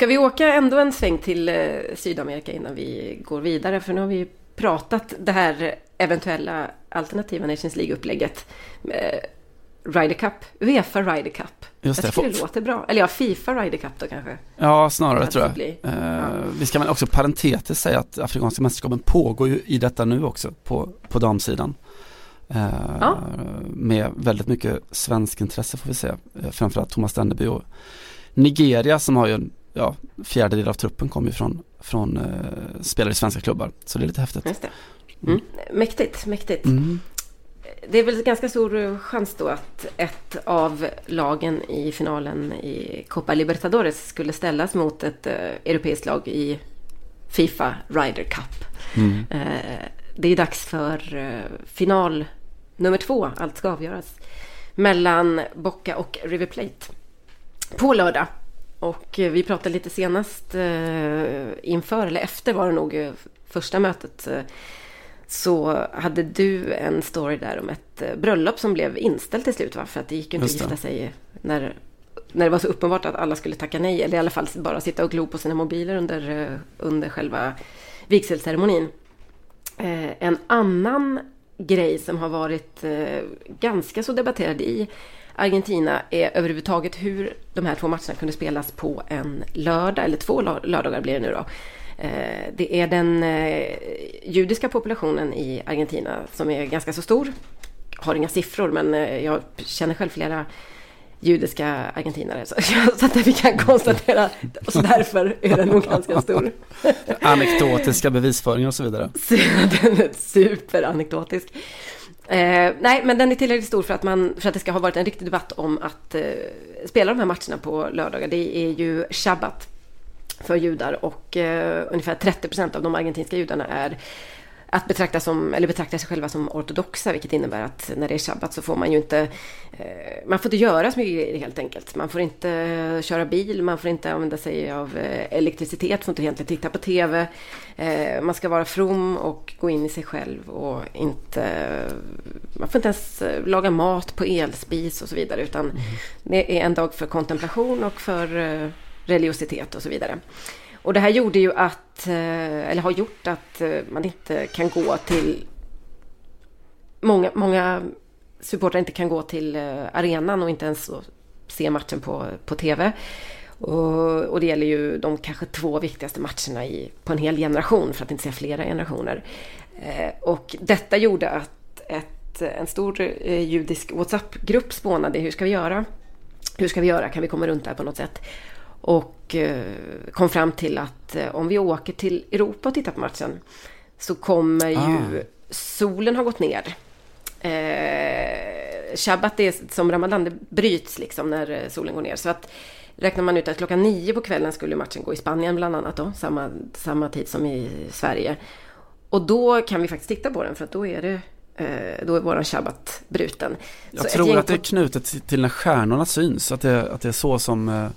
Ska vi åka ändå en sväng till eh, Sydamerika innan vi går vidare? För nu har vi pratat det här eventuella alternativa Nations League-upplägget. Eh, Ryder Cup, Uefa Ryder Cup. Just det. Jag tycker det låter bra. Eller ja, Fifa Ryder Cup då kanske. Ja, snarare tror jag. Uh, ja. Vi ska väl också parentetiskt säga att Afrikanska mästerskapen pågår ju i detta nu också på, på damsidan. Uh, ja. Med väldigt mycket svensk intresse får vi säga. Framförallt Thomas Denneby och Nigeria som har ju en ja, fjärdedel av truppen kommer ju från, från uh, spelare i svenska klubbar. Så det är lite häftigt. Just det. Mm. Mäktigt, mäktigt. Mm. det är väl ganska stor chans då att ett av lagen i finalen i Copa Libertadores skulle ställas mot ett uh, europeiskt lag i Fifa Ryder Cup. Mm. Uh, det är dags för uh, final nummer två, allt ska avgöras, mellan Boca och River Plate på lördag. Och vi pratade lite senast inför, eller efter var det nog, första mötet så hade du en story där om ett eh, bröllop som blev inställt till slut va? För att det gick ju inte att gifta sig när, när det var så uppenbart att alla skulle tacka nej. Eller i alla fall bara sitta och glo på sina mobiler under, eh, under själva vigselceremonin. Eh, en annan grej som har varit ganska så debatterad i Argentina är överhuvudtaget hur de här två matcherna kunde spelas på en lördag, eller två lördagar blir det nu då. Eh, det är den eh, judiska populationen i Argentina som är ganska så stor. Jag har inga siffror men eh, jag känner själv flera judiska argentinare. Så, så att vi kan konstatera, så därför är den nog ganska stor. Anekdotiska bevisföringar och så vidare. den är superanekdotisk. Eh, nej, men den är tillräckligt stor för att, man, för att det ska ha varit en riktig debatt om att eh, spela de här matcherna på lördagar. Det är ju shabbat för judar och eh, ungefär 30 procent av de argentinska judarna är att betrakta som, eller betraktar sig själva som ortodoxa, vilket innebär att när det är sabbat så får man ju inte, eh, man får inte göra så mycket helt enkelt. Man får inte köra bil, man får inte använda sig av eh, elektricitet, får inte egentligen titta på TV. Eh, man ska vara from och gå in i sig själv och inte, man får inte ens eh, laga mat på elspis och så vidare, utan mm. det är en dag för kontemplation och för eh, religiositet och så vidare. Och det här gjorde ju att, eh, eller har gjort att eh, man inte kan gå till... Många, många supportrar inte kan gå till eh, arenan och inte ens se matchen på, på TV. Och, och, det gäller ju de kanske två viktigaste matcherna i, på en hel generation, för att inte säga flera generationer. och detta gjorde att ett, en stor judisk WhatsApp-grupp spånade, hur ska vi göra? Hur ska vi göra? Kan vi komma runt det här på något sätt? Och eh, kom fram till att eh, om vi åker till Europa och tittar på matchen så kommer ju ah. solen ha gått ner. Eh, Shabbat är som Ramadan, det bryts liksom när eh, solen går ner. Så att räknar man ut att klockan nio på kvällen skulle matchen gå i Spanien bland annat då, samma, samma tid som i Sverige. Och då kan vi faktiskt titta på den för att då är det då är våran shabbat bruten. Jag så tror att det är knutet till när stjärnorna syns, att det, att det är så som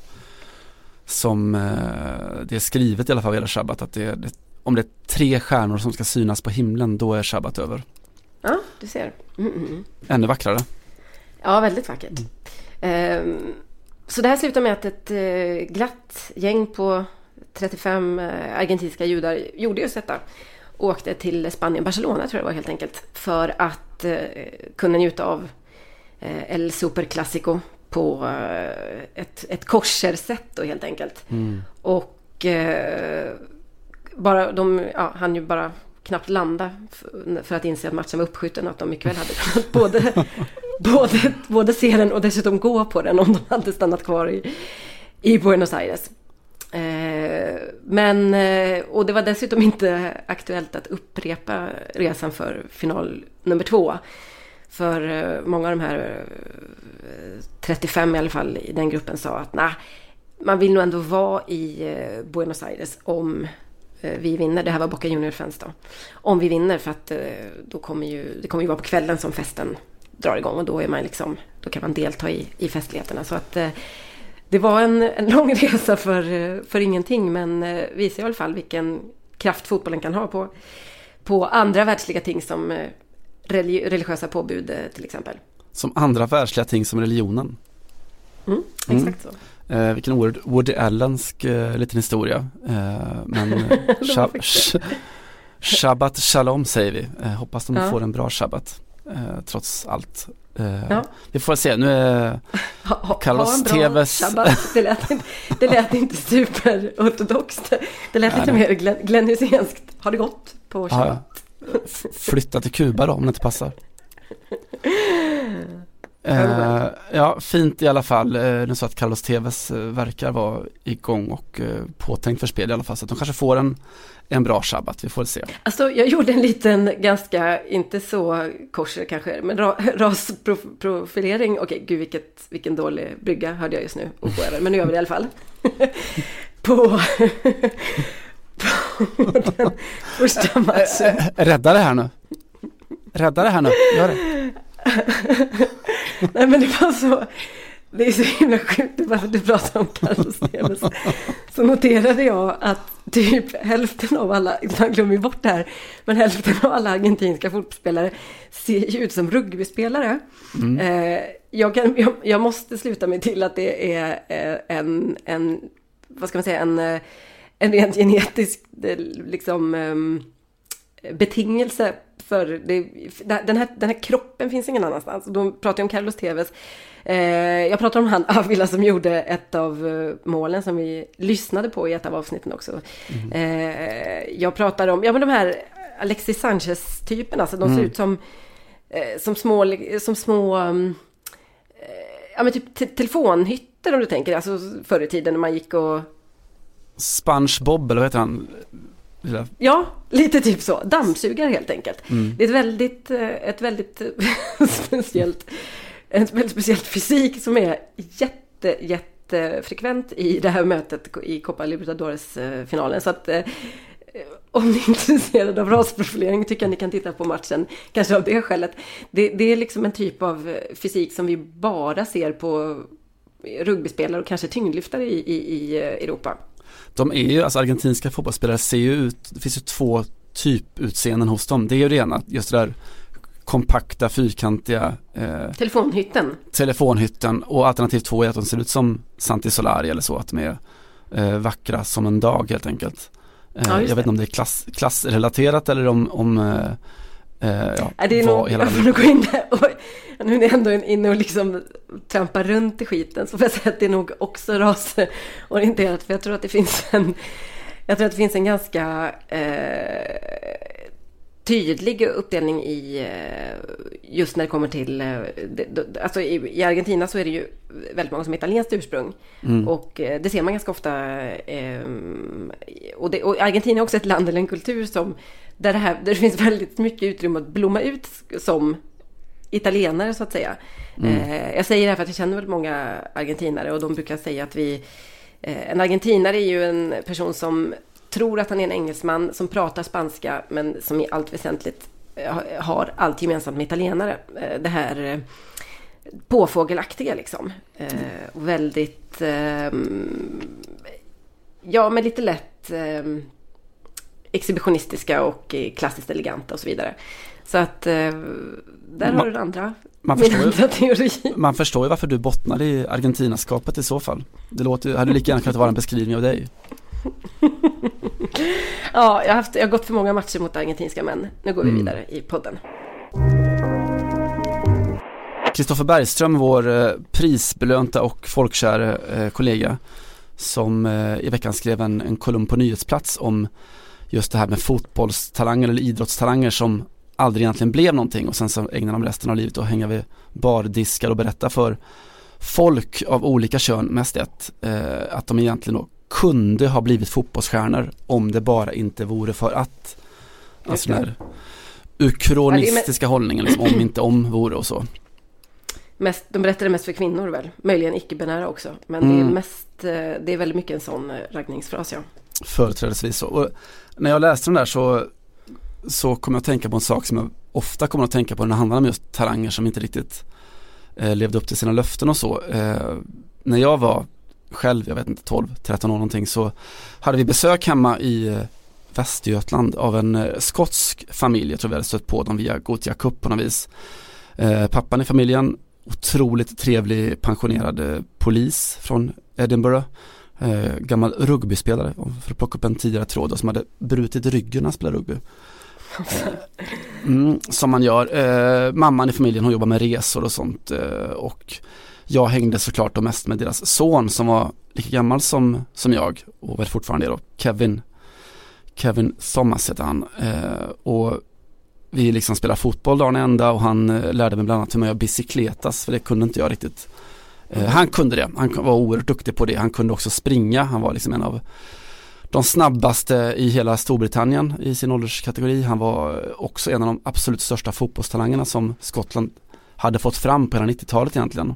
som eh, det är skrivet i alla fall vad gäller shabbat att det, det, om det är tre stjärnor som ska synas på himlen då är shabbat över. Ja, du ser. Mm, mm. Ännu vackrare. Ja, väldigt vackert. Mm. Um, så det här slutar med att ett uh, glatt gäng på 35 uh, eh, argentinska judar gjorde just detta. Åkte till Spanien, Barcelona tror jag det var helt enkelt. För att uh, kunna njuta av El Super Clasico på eh, ett, ett korsersätt då helt enkelt. Mm. Och eh, bara, de ja, han ju bara knappt landa för att inse att matchen var uppskjuten och att de mycket väl hade kunnat både, både, både se den och dessutom gå på den om de hade stannat kvar i, i Buenos Aires. Eh, men, eh, och det var dessutom inte aktuellt att upprepa resan för final nummer två. För eh, många av de här eh, 35 i alla fall i den gruppen sa att nej, man vill nog ändå vara i eh, Buenos Aires om vi vinner. Det här var Boca Junior-fans då. Om vi vinner för att då kommer ju, det kommer ju vara på kvällen som festen drar igång och då är man liksom, då kan man delta i, i festligheterna. Så att det var en, en lång resa för, för ingenting men visar i alla fall vilken kraft fotbollen kan ha på, på andra världsliga ting som religiösa påbud eh, till exempel. Som andra världsliga ting som religionen. Mm, mm. exakt mm. så. Eh, vilken oerhört Woody Allensk eh, liten historia. Eh, men shab Shabbat shalom säger vi. Eh, hoppas de ja. får en bra shabbat. Eh, trots allt. Ja. Vi får se, nu är Carlos TVs... Det lät, inte, det lät inte superortodoxt. Det lät lite mer Glenn, Glenn Hysenskt. Har det gått på shabbat? Flytta till Kuba då om det inte passar. Eh, ja, fint i alla fall. Eh, nu så att Carlos Tevez eh, verkar vara igång och eh, påtänkt för spel i alla fall. Så att de kanske får en, en bra sabbat, vi får se. Alltså jag gjorde en liten, ganska, inte så korser kanske, men ra, rasprofilering. Okej, gud vilket, vilken dålig brygga hörde jag just nu. Oh, men nu gör vi det i alla fall. på den första matchen. Rädda det här nu. Rädda det här nu, gör det. Nej men det var så, det är så himla sjukt, för att du pratar om Carlos Tevez. Så noterade jag att typ hälften av alla, man glömmer bort det här, men hälften av alla argentinska fotbollsspelare ser ju ut som rugbyspelare. Mm. Eh, jag, kan, jag, jag, måste sluta mig till att det är eh, en, en vad ska man säga, en, eh, en rent genetisk liksom, ehm, betingelse för det, den, här, den här kroppen finns ingen annanstans. De pratar ju om Carlos Tevez. Eh, jag pratar om han Avila som gjorde ett av eh, målen som vi lyssnade på i ett av avsnitten också. Mm. Eh, jag pratar om, ja men de här Alexis Sanchez-typerna, alltså de ser mm. ut som, eh, som små, som små, um, ja men typ te telefonhytter om du tänker, alltså förr i tiden när man gick och SpongeBob eller vad heter han? Ja, lite typ så. Dammsugare helt enkelt. Mm. Det är ett väldigt, eh, ett väldigt speciellt, en väldigt speciell fysik som är jätte, jättefrekvent i det här mötet i Copa Libertadores-finalen. Så att eh, om ni är intresserade av rasprofilering tycker jag ni kan titta på matchen. Kanske av det skälet. Det, det är liksom en typ av fysik som vi bara ser på rugbyspelare och kanske tyngdlyftare i, i, i Europa de är ju, alltså argentinska fotbollsspelare ser ju ut, det finns ju två typutseenden hos dem. Det är ju det ena, just det där kompakta, fyrkantiga eh, Telefonhytten Telefonhytten och alternativ två är att de ser ut som Santi Solari eller så, att de är eh, vackra som en dag helt enkelt. Eh, ja, jag vet inte om det är klass, klassrelaterat eller om, om eh, ja, det är nog, hela jag får nog gå in där och nu är ni ändå inne och liksom trampar runt i skiten så får jag säga att det är nog också rasorienterat för jag tror att det finns en jag tror att det finns en ganska eh, tydlig uppdelning i eh, just när det kommer till, eh, alltså i, Argentina så är det ju väldigt många som är italienskt ursprung. Mm. Och eh, det ser man ganska ofta. Och, det, och, Argentina är också ett land eller en kultur som, där det, här, där det finns väldigt mycket utrymme att blomma ut som italienare så att säga. Mm. Jag säger det här för att jag känner väldigt många argentinare och de brukar säga att vi en argentinare är ju en person som tror att han är en engelsman som pratar spanska men som i allt väsentligt eh, har allt gemensamt med italienare. Eh, det här eh, påfågelaktiga liksom. Och väldigt, ja men lite lätt exhibitionistiska och klassiskt eleganta och så vidare. Så att där man, har du andra, man förstår, ju, man förstår ju varför du bottnar i Argentinaskapet i så fall. Det låter, hade lika gärna kunnat vara en beskrivning av dig. ja, jag har, haft, jag har gått för många matcher mot argentinska män. Nu går vi mm. vidare i podden. Kristoffer Bergström, vår eh, prisbelönta och folkkära eh, kollega som eh, i veckan skrev en, en kolumn på nyhetsplats om just det här med fotbollstalanger eller idrottstalanger som aldrig egentligen blev någonting och sen så ägnar de resten av livet att hänga vid bardiskar och berätta för folk av olika kön, mest ett, att de egentligen då kunde ha blivit fotbollsstjärnor om det bara inte vore för att. Alltså den här ukronistiska hållningen, liksom, om inte om vore och så. Mest, de berättade mest för kvinnor väl, möjligen icke-binära också. Men mm. det är mm. mest, eh, det är väldigt mycket en sån eh, raggningsfras ja. Företrädesvis så. Och när jag läste den där så, så kom jag att tänka på en sak som jag ofta kommer att tänka på när det handlar om just talanger som inte riktigt eh, levde upp till sina löften och så. Eh, när jag var själv, jag vet inte, 12, 13 år någonting så hade vi besök hemma i eh, Västergötland av en eh, skotsk familj. Jag tror vi hade stött på dem via Gothia Cup på något vis. Eh, pappan i familjen, otroligt trevlig pensionerad eh, polis från Edinburgh. Eh, gammal rugbyspelare, för att plocka upp en tidigare tråd, som hade brutit ryggen när han spelade rugby. Mm, som man gör. Eh, mamman i familjen hon jobbar med resor och sånt och jag hängde såklart då mest med deras son som var lika gammal som, som jag och väl fortfarande är då, Kevin Kevin Thomas heter han. Eh, och vi liksom spelade fotboll dagen ända och han eh, lärde mig bland annat hur man gör bicykletas för det kunde inte jag riktigt. Eh, han kunde det, han var oerhört duktig på det. Han kunde också springa, han var liksom en av de snabbaste i hela Storbritannien i sin ålderskategori. Han var också en av de absolut största fotbollstalangerna som Skottland hade fått fram på hela 90-talet egentligen.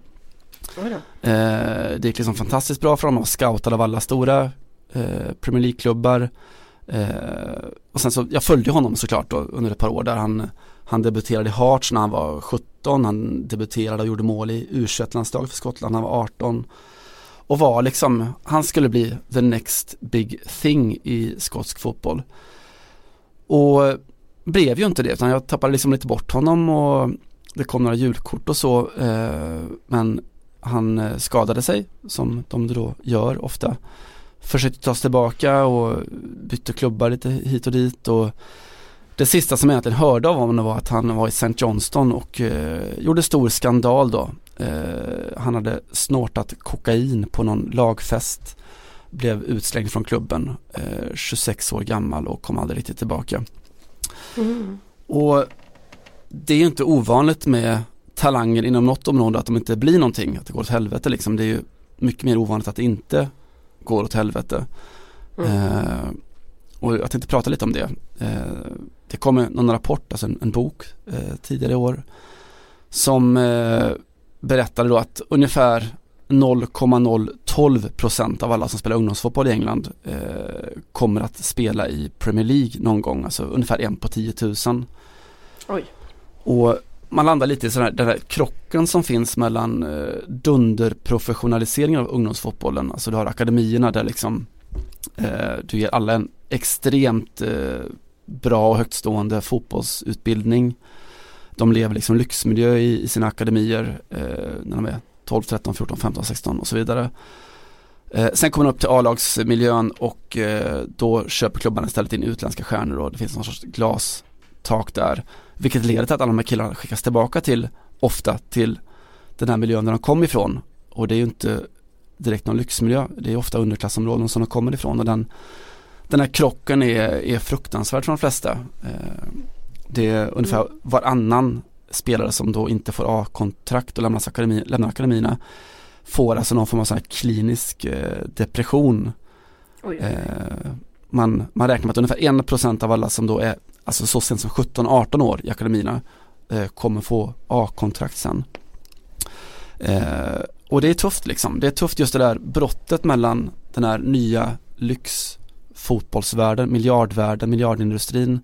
Eh, det gick liksom fantastiskt bra för honom, han var scoutad av alla stora eh, Premier League-klubbar. Eh, och sen så, jag följde honom såklart då, under ett par år där han, han debuterade i Hearts när han var 17, han debuterade och gjorde mål i U21-landslaget för Skottland när han var 18. Och var liksom, han skulle bli the next big thing i skotsk fotboll. Och blev ju inte det utan jag tappade liksom lite bort honom och det kom några julkort och så eh, men han eh, skadade sig som de då gör ofta försökte ta sig tillbaka och bytte klubbar lite hit och dit och det sista som jag egentligen hörde av honom var att han var i St. Johnston och eh, gjorde stor skandal då. Eh, han hade snortat kokain på någon lagfest, blev utslängd från klubben, eh, 26 år gammal och kom aldrig riktigt tillbaka. Mm. Och det är inte ovanligt med talanger inom något område att de inte blir någonting, att det går åt helvete liksom. Det är ju mycket mer ovanligt att det inte går åt helvete. Mm. Eh, och jag tänkte prata lite om det. Eh, det kom någon rapport, alltså en, en bok eh, tidigare i år som eh, berättade då att ungefär 0,012 procent av alla som spelar ungdomsfotboll i England eh, kommer att spela i Premier League någon gång, alltså ungefär en på 10 000. Oj. Och man landar lite i sån här, den här krocken som finns mellan eh, dunderprofessionaliseringen av ungdomsfotbollen. Alltså du har akademierna där liksom eh, du ger alla en extremt eh, bra och högtstående fotbollsutbildning. De lever liksom lyxmiljö i, i sina akademier eh, när de är 12, 13, 14, 15, 16 och så vidare. Eh, sen kommer de upp till A-lagsmiljön och eh, då köper klubbarna istället in utländska stjärnor och det finns någon sorts glastak där. Vilket leder till att alla de här killarna skickas tillbaka till, ofta till den här miljön där de kom ifrån. Och det är ju inte direkt någon lyxmiljö, det är ofta underklassområden som de kommer ifrån och den, den här krocken är, är fruktansvärd för de flesta. Eh, det är ungefär varannan spelare som då inte får A-kontrakt och lämnas akademi, lämnar akademierna får alltså någon form av så här klinisk eh, depression. Eh, man, man räknar med att ungefär en procent av alla som då är alltså så sent som 17-18 år i akademierna eh, kommer få A-kontrakt sen. Eh, och det är tufft liksom. Det är tufft just det där brottet mellan den här nya lyxfotbollsvärlden, miljardvärlden, miljardindustrin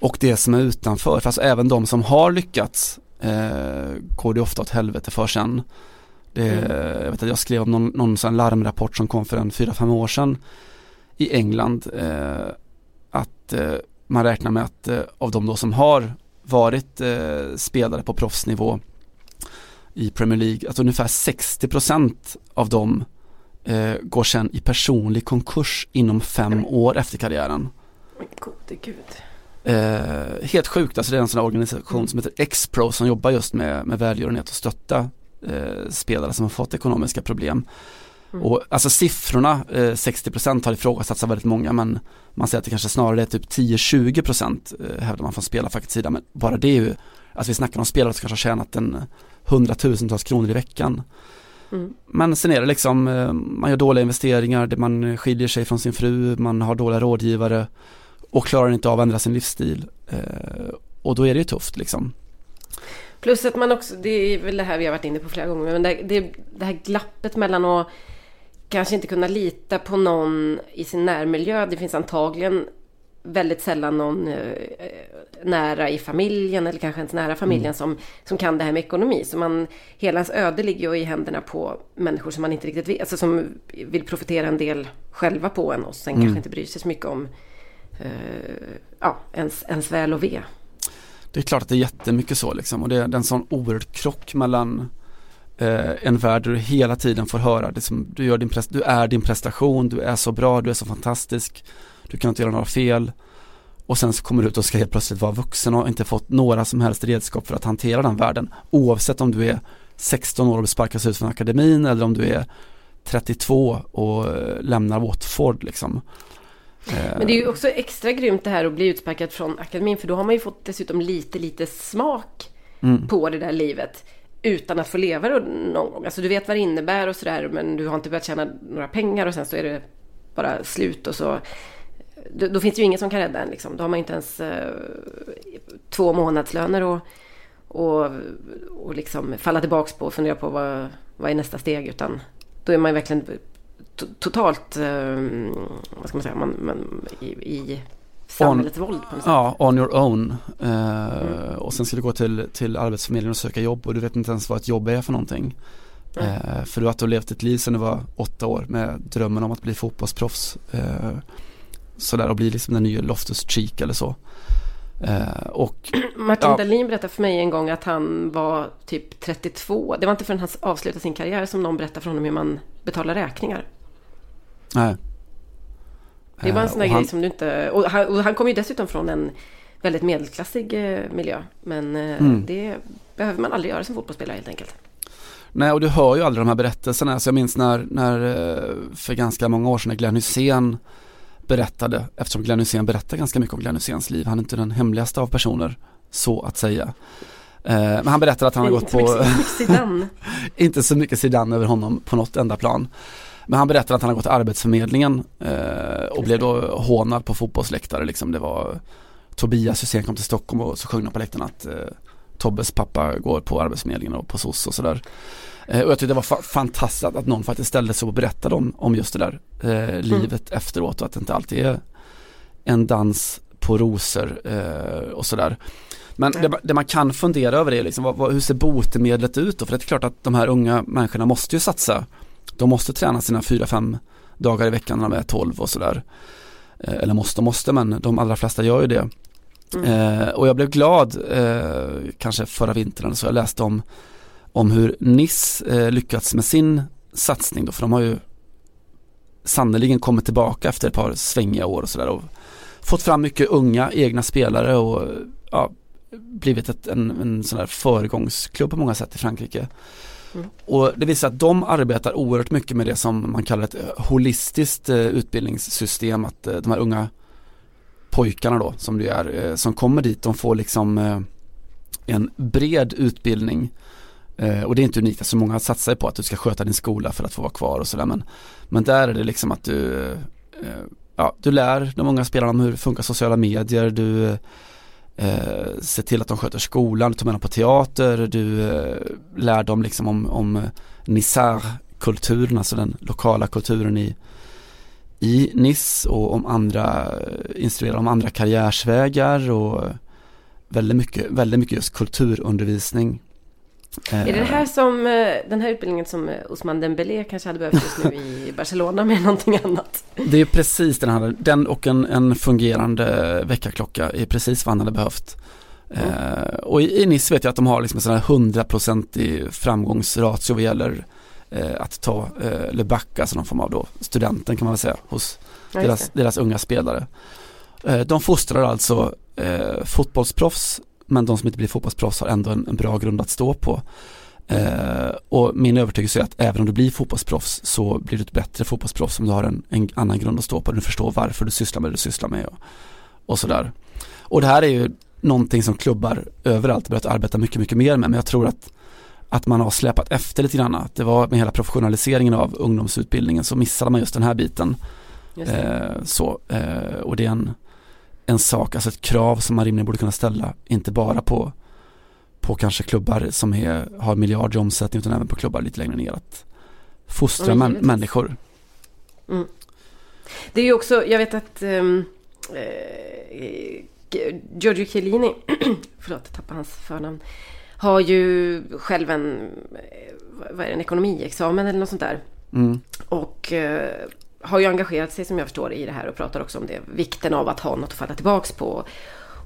och det som är utanför. Fast även de som har lyckats eh, går det ofta åt helvete för sen. Det, mm. Jag vet att jag skrev om någon, någon sån larmrapport som kom för en 4-5 år sedan i England. Eh, att eh, man räknar med att eh, av de då som har varit eh, spelare på proffsnivå i Premier League, att ungefär 60% av dem eh, går sen i personlig konkurs inom fem år efter karriären. Gode gud. Eh, helt sjukt, alltså det är en sån här organisation som heter X-Pro som jobbar just med, med välgörenhet och stötta eh, spelare som har fått ekonomiska problem. Mm. Och alltså siffrorna, eh, 60% har ifrågasatts av väldigt många men man säger att det kanske snarare är typ 10-20% eh, hävdar man från spelarfackets sida. Men bara det är ju, alltså vi snackar om spelare som kanske har tjänat en hundratusentals kronor i veckan. Mm. Men sen är det liksom, eh, man gör dåliga investeringar, man skiljer sig från sin fru, man har dåliga rådgivare och klarar inte av att ändra sin livsstil. Eh, och då är det ju tufft liksom. Plus att man också, det är väl det här vi har varit inne på flera gånger, men det, det, det här glappet mellan att kanske inte kunna lita på någon i sin närmiljö. Det finns antagligen väldigt sällan någon eh, nära i familjen eller kanske ens nära familjen mm. som, som kan det här med ekonomi. Så man, hela ens öde ligger ju i händerna på människor som man inte riktigt vet, alltså som vill profitera en del själva på en och sen mm. kanske inte bryr sig så mycket om eh, ja, ens, ens väl och ve. Det är klart att det är jättemycket så liksom och det är en sån oerhörd krock mellan eh, en värld där du hela tiden får höra det som, du, gör din du är din prestation, du är så bra, du är så fantastisk, du kan inte göra några fel och sen så kommer du ut och ska helt plötsligt vara vuxen och inte fått några som helst redskap för att hantera den världen oavsett om du är 16 år och sparkas ut från akademin eller om du är 32 och eh, lämnar Watford liksom. Men det är ju också extra grymt det här att bli utsparkad från akademin för då har man ju fått dessutom lite, lite smak mm. på det där livet utan att få leva det någon gång. Alltså du vet vad det innebär och sådär men du har inte börjat tjäna några pengar och sen så är det bara slut och så. Då, då finns det ju ingen som kan rädda en liksom. Då har man ju inte ens eh, två månadslöner och, och, och liksom falla tillbaks på och fundera på vad, vad är nästa steg utan då är man ju verkligen totalt, eh, vad ska man säga, man, man, i, i samhällets on, våld på något sätt. Ja, on your own. Eh, mm. Och sen ska du gå till, till Arbetsförmedlingen och söka jobb och du vet inte ens vad ett jobb är för någonting. Mm. Eh, för du har levt ett liv sedan du var åtta år med drömmen om att bli fotbollsproffs. Eh, sådär och bli liksom den nya Loftus Cheek eller så. Eh, och, Martin ja. Dahlin berättade för mig en gång att han var typ 32. Det var inte förrän han avslutade sin karriär som någon berättade för honom hur man betalar räkningar. Nej. Det är bara en sån där grej som du inte... Och han, och han kommer ju dessutom från en väldigt medelklassig eh, miljö. Men eh, mm. det behöver man aldrig göra som fotbollsspelare helt enkelt. Nej och du hör ju aldrig de här berättelserna. Så alltså, jag minns när, när eh, för ganska många år sedan när Glenn Hussein berättade, eftersom Glenn Hussein berättar ganska mycket om Glenn Husseins liv. Han är inte den hemligaste av personer, så att säga. Men han berättade att han har gått på... inte så mycket Zidane över honom på något enda plan. Men han berättade att han har gått till Arbetsförmedlingen eh, och blev då hånad på fotbollsläktare liksom. Det var Tobias Hysén kom till Stockholm och så sjöng de på läktaren att eh, Tobbes pappa går på Arbetsförmedlingen och på SOS och sådär. Eh, och jag tyckte det var fa fantastiskt att någon faktiskt ställde sig och berättade om, om just det där eh, mm. livet efteråt och att det inte alltid är en dans på rosor eh, och sådär. Men det, det, man kan fundera över är liksom, vad, vad, hur ser botemedlet ut då? För det är klart att de här unga människorna måste ju satsa de måste träna sina fyra, fem dagar i veckan när de är 12 och sådär. Eh, eller måste, måste, men de allra flesta gör ju det. Mm. Eh, och jag blev glad, eh, kanske förra vintern så jag läste om, om hur NIS eh, lyckats med sin satsning då, för de har ju sannoliken kommit tillbaka efter ett par svängiga år och sådär och fått fram mycket unga egna spelare och ja, blivit ett, en, en sån där föregångsklubb på många sätt i Frankrike. Och det visar att de arbetar oerhört mycket med det som man kallar ett eh, holistiskt eh, utbildningssystem. Att eh, de här unga pojkarna då som det är, som kommer dit, de får liksom en bred utbildning. Och det är inte unikt, alltså många satsar på att du ska sköta din skola för att få vara kvar och sådär. Men, men där är det liksom att du, ja, du lär de unga spelarna om hur det funkar sociala medier, du eh, se till att de sköter skolan, du tar med dem på teater, du eh, lär dem liksom om, om eh, Nissar-kulturen, alltså den lokala kulturen i, i Niss och om andra, eh, instruerar om andra karriärsvägar och eh, väldigt mycket, väldigt mycket just kulturundervisning. Är det, här som, eh, den här utbildningen som Osman Dembélé kanske hade behövt just nu i Barcelona med någonting annat? Det är precis den här, den och en, en fungerande väckarklocka är precis vad han hade behövt. Mm. Eh, och i, i Nice vet jag att de har liksom en sån här hundraprocentig framgångsratio vad gäller eh, att ta eh, Le Bac, alltså någon form av då studenten kan man väl säga, hos ja, deras, deras unga spelare. Eh, de fostrar alltså eh, fotbollsproffs men de som inte blir fotbollsproffs har ändå en, en bra grund att stå på. Eh, och min övertygelse är att även om du blir fotbollsproffs så blir du ett bättre fotbollsproffs om du har en, en annan grund att stå på. Du förstår varför du sysslar med det du sysslar med och, och sådär. Och det här är ju någonting som klubbar överallt börjat arbeta mycket, mycket mer med. Men jag tror att, att man har släpat efter lite grann. Att det var med hela professionaliseringen av ungdomsutbildningen så missade man just den här biten. Eh, så, eh, och det är en en sak, alltså ett krav som man rimligen borde kunna ställa, inte bara på, på kanske klubbar som är, har miljarder i omsättning utan även på klubbar lite längre ner att fostra mm, män, människor. Mm. Det är ju också, jag vet att um, eh, Giorgio Chiellini, förlåt jag tappade hans förnamn, har ju själv en, eh, vad är det, en ekonomiexamen eller något sånt där. Mm. Och eh, har ju engagerat sig som jag förstår i det här och pratar också om det. Vikten av att ha något att falla tillbaks på.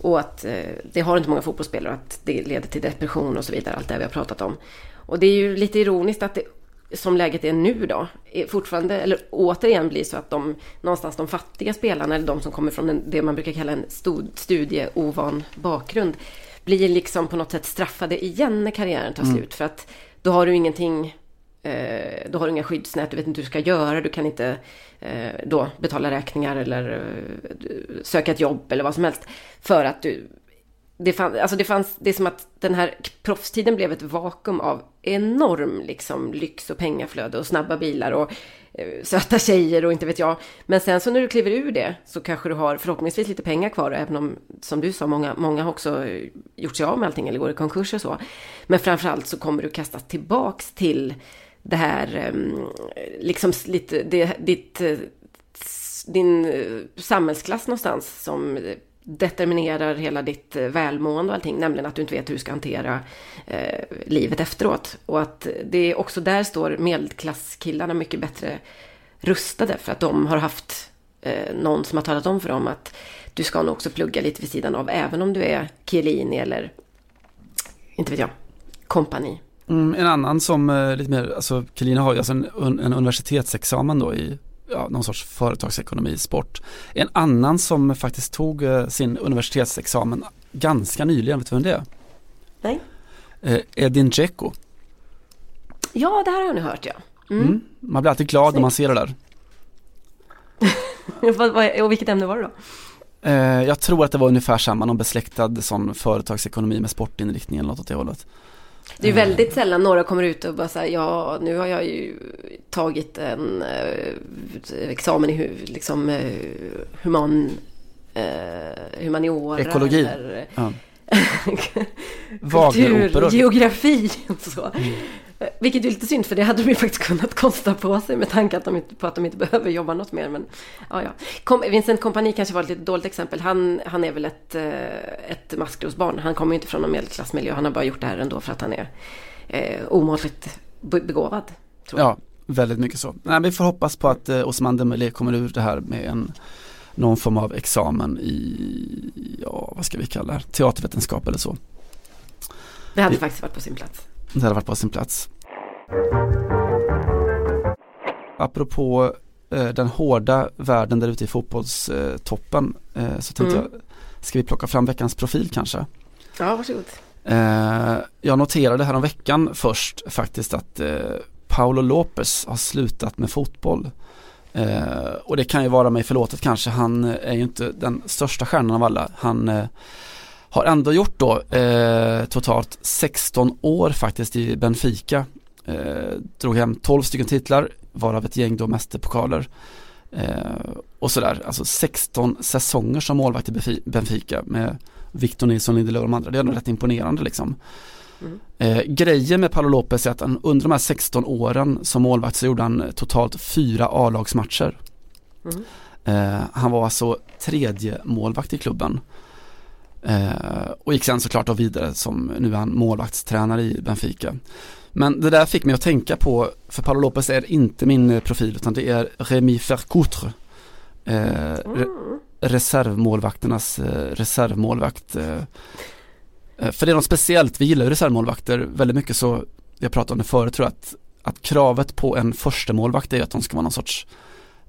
Och att eh, det har inte många fotbollsspelare att det leder till depression och så vidare. Allt det vi har pratat om. Och det är ju lite ironiskt att det, som läget är nu då, är fortfarande, eller återigen blir så att de, någonstans de fattiga spelarna, eller de som kommer från en, det man brukar kalla en studieovan bakgrund, blir liksom på något sätt straffade igen när karriären tar mm. slut. För att då har du ingenting Eh, du har inga skyddsnät, du vet inte hur du ska göra, du kan inte eh, då betala räkningar eller eh, söka ett jobb eller vad som helst. För att du det, fann, alltså det, fanns, det är som att den här proffstiden blev ett vakuum av enorm liksom, lyx och pengaflöde och snabba bilar och eh, söta tjejer och inte vet jag. Men sen så när du kliver ur det så kanske du har förhoppningsvis lite pengar kvar, även om som du sa, många, många har också gjort sig av med allting eller går i konkurs och så. Men framförallt så kommer du kastas tillbaks till det här, ehm, liksom lite, det, ditt, eh, din eh, samhällsklass någonstans som determinerar hela ditt eh, välmående och allting, nämligen att du inte vet hur du ska hantera eh, livet efteråt. Och att det är också där står medelklasskillarna mycket bättre rustade för att de har haft eh, någon som har talat om för dem att du ska nog också plugga lite vid sidan av, även om du är Chiellini eller inte vet jag, kompani. Mm, en annan som eh, lite mer, alltså Chiellini har ju alltså en, en universitetsexamen då i ja, någon sorts företagsekonomi, sport. En annan som faktiskt tog eh, sin universitetsexamen ganska nyligen, vet du vem det är? Nej. Eh, Edin Dzeko. Ja, det här har jag nu hört ja. Mm. Mm. Man blir alltid glad Snyggt. när man ser det där. och vilket ämne var det då? Eh, jag tror att det var ungefär samma, någon besläktad sån företagsekonomi med sportinriktning eller något åt det hållet. Det är väldigt sällan några kommer ut och bara säger ja, nu har jag ju tagit en eh, examen i liksom, eh, human, eh, humaniora. Ekologi. Eller, ja. Kultur, geografi och så. Mm. Vilket är lite synd för det hade de ju faktiskt kunnat kosta på sig med tanke att de inte, på att de inte behöver jobba något mer. Men, ja, ja. Kom, Vincent Kompani kanske var ett lite dåligt exempel. Han, han är väl ett, eh, ett maskrosbarn. Han kommer ju inte från någon medelklassmiljö. Han har bara gjort det här ändå för att han är eh, omåttligt begåvad. Ja, väldigt mycket så. Nej, vi får hoppas på att eh, Osman Dembélé kommer ur det här med en någon form av examen i, ja vad ska vi kalla det, teatervetenskap eller så. Det hade vi, faktiskt varit på sin plats. Det hade varit på sin plats. Apropå eh, den hårda världen där ute i fotbollstoppen eh, så tänkte mm. jag, ska vi plocka fram veckans profil kanske? Ja, varsågod. Eh, jag noterade här om veckan först faktiskt att eh, Paolo Lopez har slutat med fotboll. Eh, och det kan ju vara mig förlåtet kanske, han eh, är ju inte den största stjärnan av alla. Han eh, har ändå gjort då eh, totalt 16 år faktiskt i Benfica. Eh, drog hem 12 stycken titlar, varav ett gäng då mästerpokaler. Eh, och sådär, alltså 16 säsonger som målvakt i Benfica med Victor Nilsson, Lindelöf och de andra. Det är ändå rätt imponerande liksom. Mm. Eh, grejen med Paolo Lopez är att han, under de här 16 åren som målvakt så gjorde han totalt fyra A-lagsmatcher. Mm. Eh, han var alltså tredje målvakt i klubben. Eh, och gick sen såklart då vidare som nu är han målvaktstränare i Benfica. Men det där fick mig att tänka på, för Paolo Lopez är inte min profil utan det är Remy Vercoutre. Eh, re reservmålvakternas eh, reservmålvakt. Eh, eh, för det är något speciellt, vi gillar ju reservmålvakter väldigt mycket så, jag pratade om det förut tror jag, att, att kravet på en första målvakt är att de ska vara någon sorts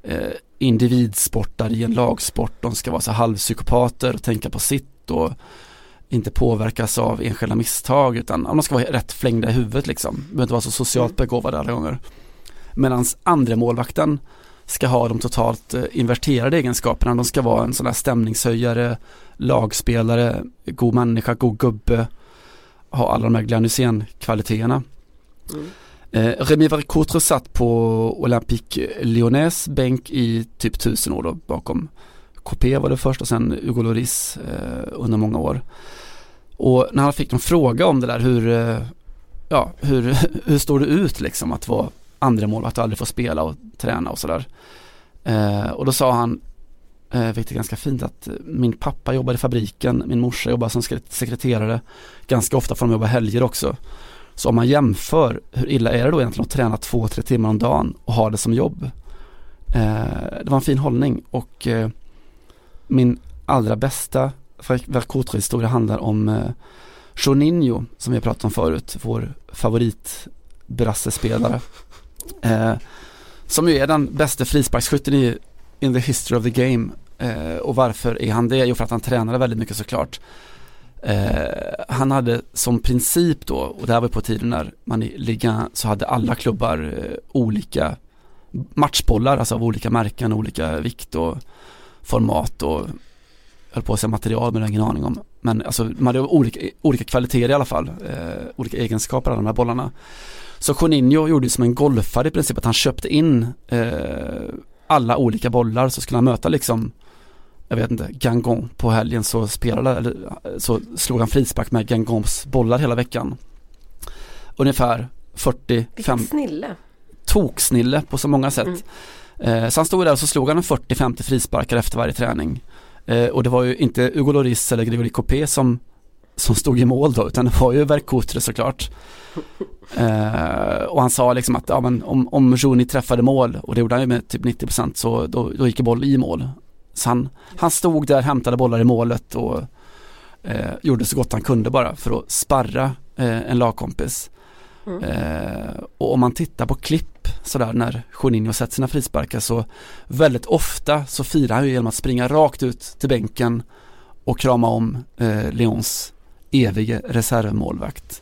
eh, individsportare i en lagsport. De ska vara så halvpsykopater och tänka på sitt och inte påverkas av enskilda misstag utan de ska vara rätt flängda i huvudet liksom. De behöver inte vara så socialt begåvade alla gånger. Medan andra målvakten ska ha de totalt eh, inverterade egenskaperna. De ska vara en sån där stämningshöjare, lagspelare, god människa, god gubbe, ha alla de här Glenn kvaliteterna mm. Eh, Vercoutre satt på Olympique Lyonnais bänk i typ tusen år då, bakom Copé var det först och sen Hugo Lloris eh, under många år. Och när han fick en fråga om det där hur, eh, ja, hur, hur står det ut liksom att vara andra att du aldrig får spela och träna och sådär. Eh, och då sa han, eh, vilket är ganska fint, att eh, min pappa jobbade i fabriken, min morsa jobbar som sekreterare, ganska ofta får de jobba helger också. Så om man jämför, hur illa är det då egentligen att träna två, tre timmar om dagen och ha det som jobb? Eh, det var en fin hållning och eh, min allra bästa Vercotre-historia handlar om eh, Jorninho som vi har pratat om förut, vår favoritbrassespelare. Eh, som ju är den bästa frisparksskytten i in the history of the game. Eh, och varför är han det? Jo för att han tränade väldigt mycket såklart. Eh, han hade som princip då, och det här var på tiden när man i ligan så hade alla klubbar eh, olika matchbollar, alltså av olika märken, olika vikt och format och höll på att säga material men det har ingen aning om. Men alltså man hade olika, olika kvaliteter i alla fall, eh, olika egenskaper av de här bollarna. Så Juninho gjorde som en golfare i princip att han köpte in eh, alla olika bollar så skulle han möta liksom jag vet inte, Gangon på helgen så spelade, eller så slog han frispark med Gangons bollar hela veckan. Ungefär 40, Vilken snille. Toksnille på så många sätt. Mm. Eh, så han stod där och så slog han en 40-50 frisparkar efter varje träning. Eh, och det var ju inte Hugo Lloris eller Gregory Copé som, som stod i mål då, utan det var ju Vercotre såklart. Eh, och han sa liksom att ja, men om, om Joni träffade mål, och det gjorde han ju med typ 90% så då, då gick boll i mål. Så han, han stod där, hämtade bollar i målet och eh, gjorde så gott han kunde bara för att sparra eh, en lagkompis. Mm. Eh, och om man tittar på klipp sådär när Juninho sätter sina frisparkar så väldigt ofta så firar han ju genom att springa rakt ut till bänken och krama om eh, Leons evige reservmålvakt.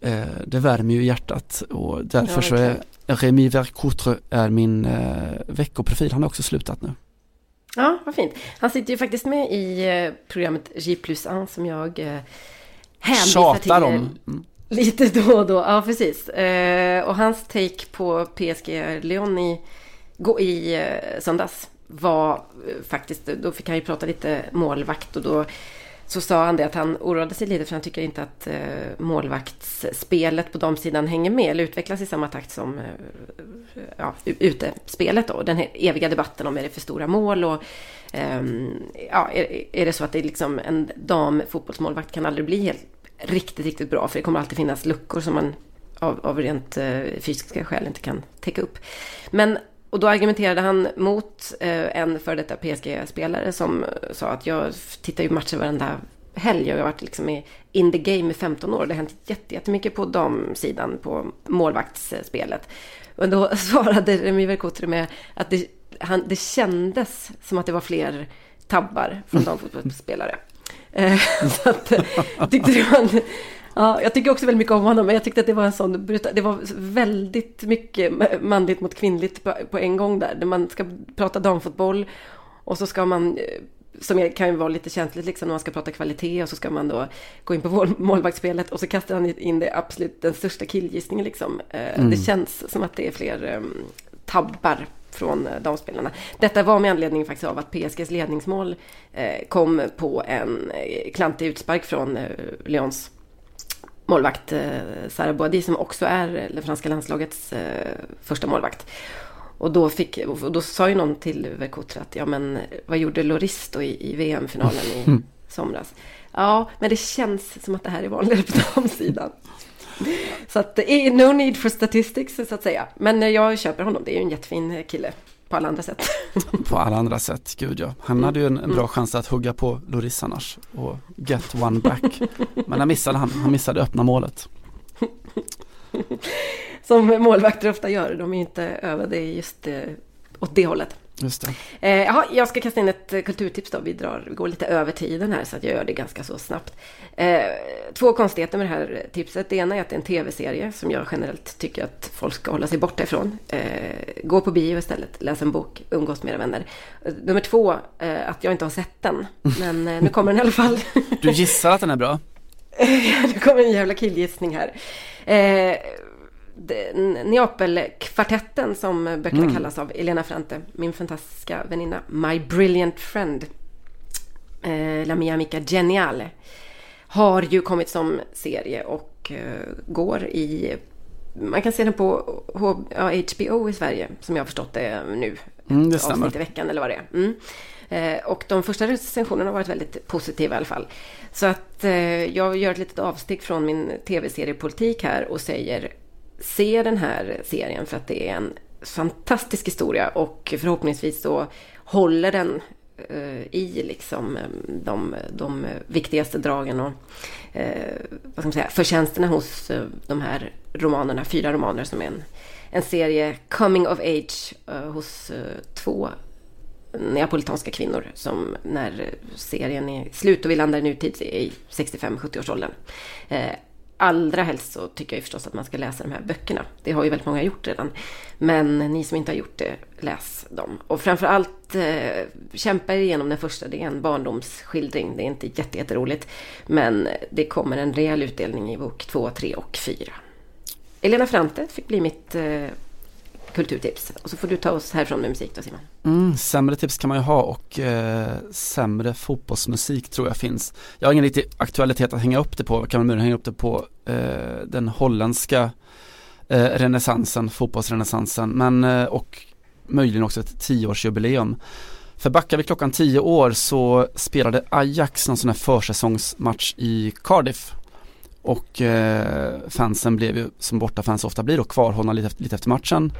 Eh, det värmer ju hjärtat och därför ja, så är Remy Vercoutre är min eh, veckoprofil. Han har också slutat nu. Ja, vad fint. Han sitter ju faktiskt med i eh, programmet J plus 1 som jag eh, hänvisar till. Tjatar om. Mm. Lite då och då, ja precis. Eh, och hans take på PSG Leon i, i eh, söndags var eh, faktiskt, då fick han ju prata lite målvakt och då så sa han det att han oroade sig lite för han tycker inte att eh, målvaktsspelet på damsidan hänger med eller utvecklas i samma takt som eh, ja, utespelet då. Den här eviga debatten om är det för stora mål och eh, ja, är, är, det så att det är liksom en damfotbollsmålvakt kan aldrig bli helt riktigt, riktigt bra för det kommer alltid finnas luckor som man av, av rent eh, fysiska skäl inte kan täcka upp. Men och då argumenterade han mot eh, en för detta PSG-spelare som sa att jag tittar ju matcher varenda helg och jag har varit liksom i, in the game i 15 år. Det har hänt jättemycket på damsidan på målvaktsspelet. Och då svarade Remi Vercotre med att det, han, det kändes som att det var fler tabbar från damfotbollsspelare. Eh, så att, tyckte det var en, Ja, jag tycker också väldigt mycket om honom, men jag tyckte att det var en sån det var väldigt mycket manligt mot kvinnligt på, på en gång där. Man ska prata damfotboll och så ska man, eh, som kan ju vara lite känsligt liksom när man ska prata kvalitet och så ska man då gå in på målvaktsspelet och så kastar han in det absolut den största killgissningen liksom. Eh, mm. Det känns som att det är fler um, tabbar från damspelarna. Detta var med anledning faktiskt av att PSGs ledningsmål eh, kom på en klantig utspark från eh, Lyons målvakt eh, Sarah Boadi som också är det franska landslagets eh, första målvakt. Och då, fick, och då sa ju någon till Vercotre att ja men vad gjorde Loris då i, i VM-finalen i mm. somras? Ja, men det känns som att det här är vanligare på damsidan. Så att, no need for statistics så att säga. Men jag köper honom, det är ju en jättefin kille på alla andra sätt. på alla andra sätt, gud ja. Han hade ju en, en bra mm. chans att hugga på Loris annars och get one back. Men han missade han, han missade öppna målet. Som målvakter ofta gör, de är inte övade just eh, åt det hållet. Just det. Eh, jaha, jag ska kasta in ett eh, kulturtips då. Vi, drar, vi går lite över tiden här så att jag gör det ganska så snabbt. Eh, två konstigheter med det här tipset. Det ena är att det är en tv-serie som jag generellt tycker att folk ska hålla sig borta ifrån. Eh, gå på bio istället, läs en bok, umgås med era vänner. Eh, nummer två, eh, att jag inte har sett den. Men nu kommer den i alla fall. du gissar att den är bra? nu kommer en jävla killgissning här. Neapelkvartetten som böckerna mm. kallas av Elena Frante, min fantastiska väninna, My Brilliant Friend, eh, La Mia Amica Geniale, har ju kommit som serie och eh, går i man kan se den på HBO i Sverige, som jag har förstått det nu. Mm, det stämmer. Avsnitt i veckan eller vad det är. Mm. Eh, och de första recensionerna har varit väldigt positiva i alla fall. Så att eh, jag gör ett litet avstick från min tv-seriepolitik här och säger se den här serien för att det är en fantastisk historia och förhoppningsvis så håller den eh, i liksom eh, de, de viktigaste dragen och uh, vad ska man säga, förtjänsterna hos de här romanerna, fyra romaner som är en, en serie coming of age hos två neapolitanska kvinnor som när serien är slut och vi landar i nutid i 65-70-årsåldern. Eh, allra helst så tycker jag förstås att man ska läsa de här böckerna. Det har ju väldigt många gjort redan. Men ni som inte har gjort det, läs dem. Och framförallt eh, kämpa er igenom den första. Det är en barndomsskildring. Det är inte jätteroligt. Men det kommer en rejäl utdelning i bok 2, 3 och 4. Elena Frante fick bli mitt eh, kulturtips. Och så får du ta oss härifrån med musik då Simon. Mm, sämre tips kan man ju ha och eh, sämre fotbollsmusik tror jag finns. Jag har ingen riktig aktualitet att hänga upp det på, jag kan möjligen hänga upp det på eh, den holländska eh, renässansen, fotbollsrenässansen, men eh, och möjligen också ett tioårsjubileum. För backar vi klockan tio år så spelade Ajax någon sån här försäsongsmatch i Cardiff och eh, fansen blev ju, som bortafans ofta blir då, kvarhållna lite, lite efter matchen.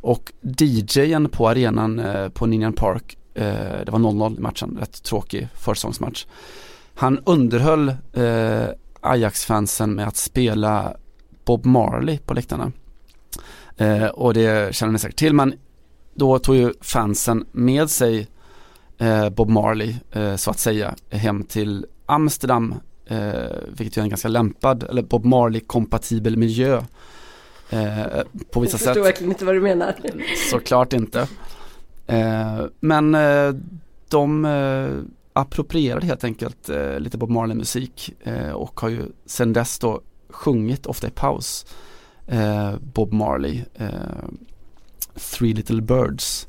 Och DJen på arenan eh, på Ninian Park, eh, det var 0-0 i matchen, rätt tråkig försäsongsmatch. Han underhöll eh, Ajax-fansen med att spela Bob Marley på läktarna. Eh, och det känner ni säkert till, men då tog ju fansen med sig eh, Bob Marley, eh, så att säga, hem till Amsterdam eh, vilket är en ganska lämpad, eller Bob Marley-kompatibel miljö eh, på vissa sätt. Jag förstår verkligen inte vad du menar. Såklart inte. Eh, men eh, de eh, approprierade helt enkelt eh, lite Bob Marley-musik och har ju sedan dess då sjungit, ofta i paus, Bob Marley, Three Little Birds.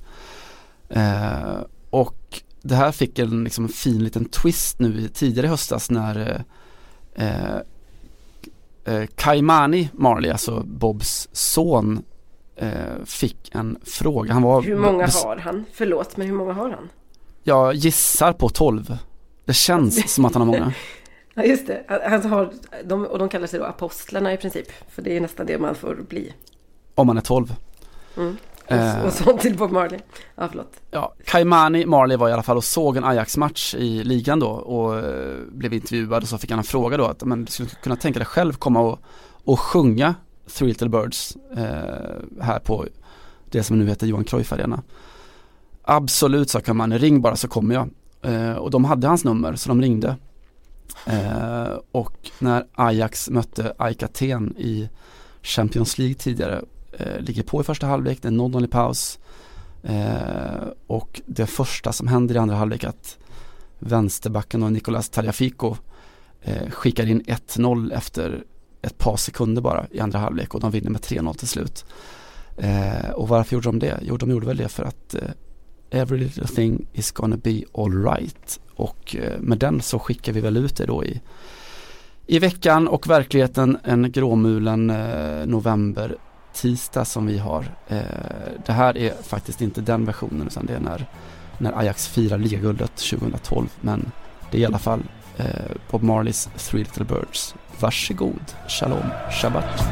och det här fick en liksom, fin liten twist nu tidigare i höstas när eh, eh, Kaimani Marley, alltså Bobs son, eh, fick en fråga. Han var, hur många har han? Förlåt, men hur många har han? Jag gissar på 12. Det känns som att han har många. Ja, just det. Han har, de, och de kallar sig då apostlarna i princip. För det är nästan det man får bli. Om man är 12. Mm. Eh, och sånt till Bob Marley. Ja, förlåt. Ja, Kaimani Marley var i alla fall och såg en Ajax-match i ligan då och eh, blev intervjuad och så fick han en fråga då att men, du skulle kunna tänka dig själv komma och, och sjunga Three Little Birds eh, här på det som nu heter Johan Cruyff Arena. Absolut sa Kaimani, ring bara så kommer jag. Eh, och de hade hans nummer så de ringde. Eh, och när Ajax mötte AIK Aten i Champions League tidigare eh, ligger på i första halvlek, det är 0-0 i paus. Eh, och det första som händer i andra halvlek är att vänsterbacken och Nicolas Tagliafico eh, skickar in 1-0 efter ett par sekunder bara i andra halvlek och de vinner med 3-0 till slut. Eh, och varför gjorde de det? Jo, de gjorde väl det för att eh, every little thing is gonna be alright. Och eh, med den så skickar vi väl ut det då i, i veckan och verkligheten en gråmulen eh, november tisdag som vi har. Eh, det här är faktiskt inte den versionen utan det är när, när Ajax firar ligaguldet 2012. Men det är i alla fall eh, Bob Marleys Three Little Birds. Varsågod, Shalom, Shabbat.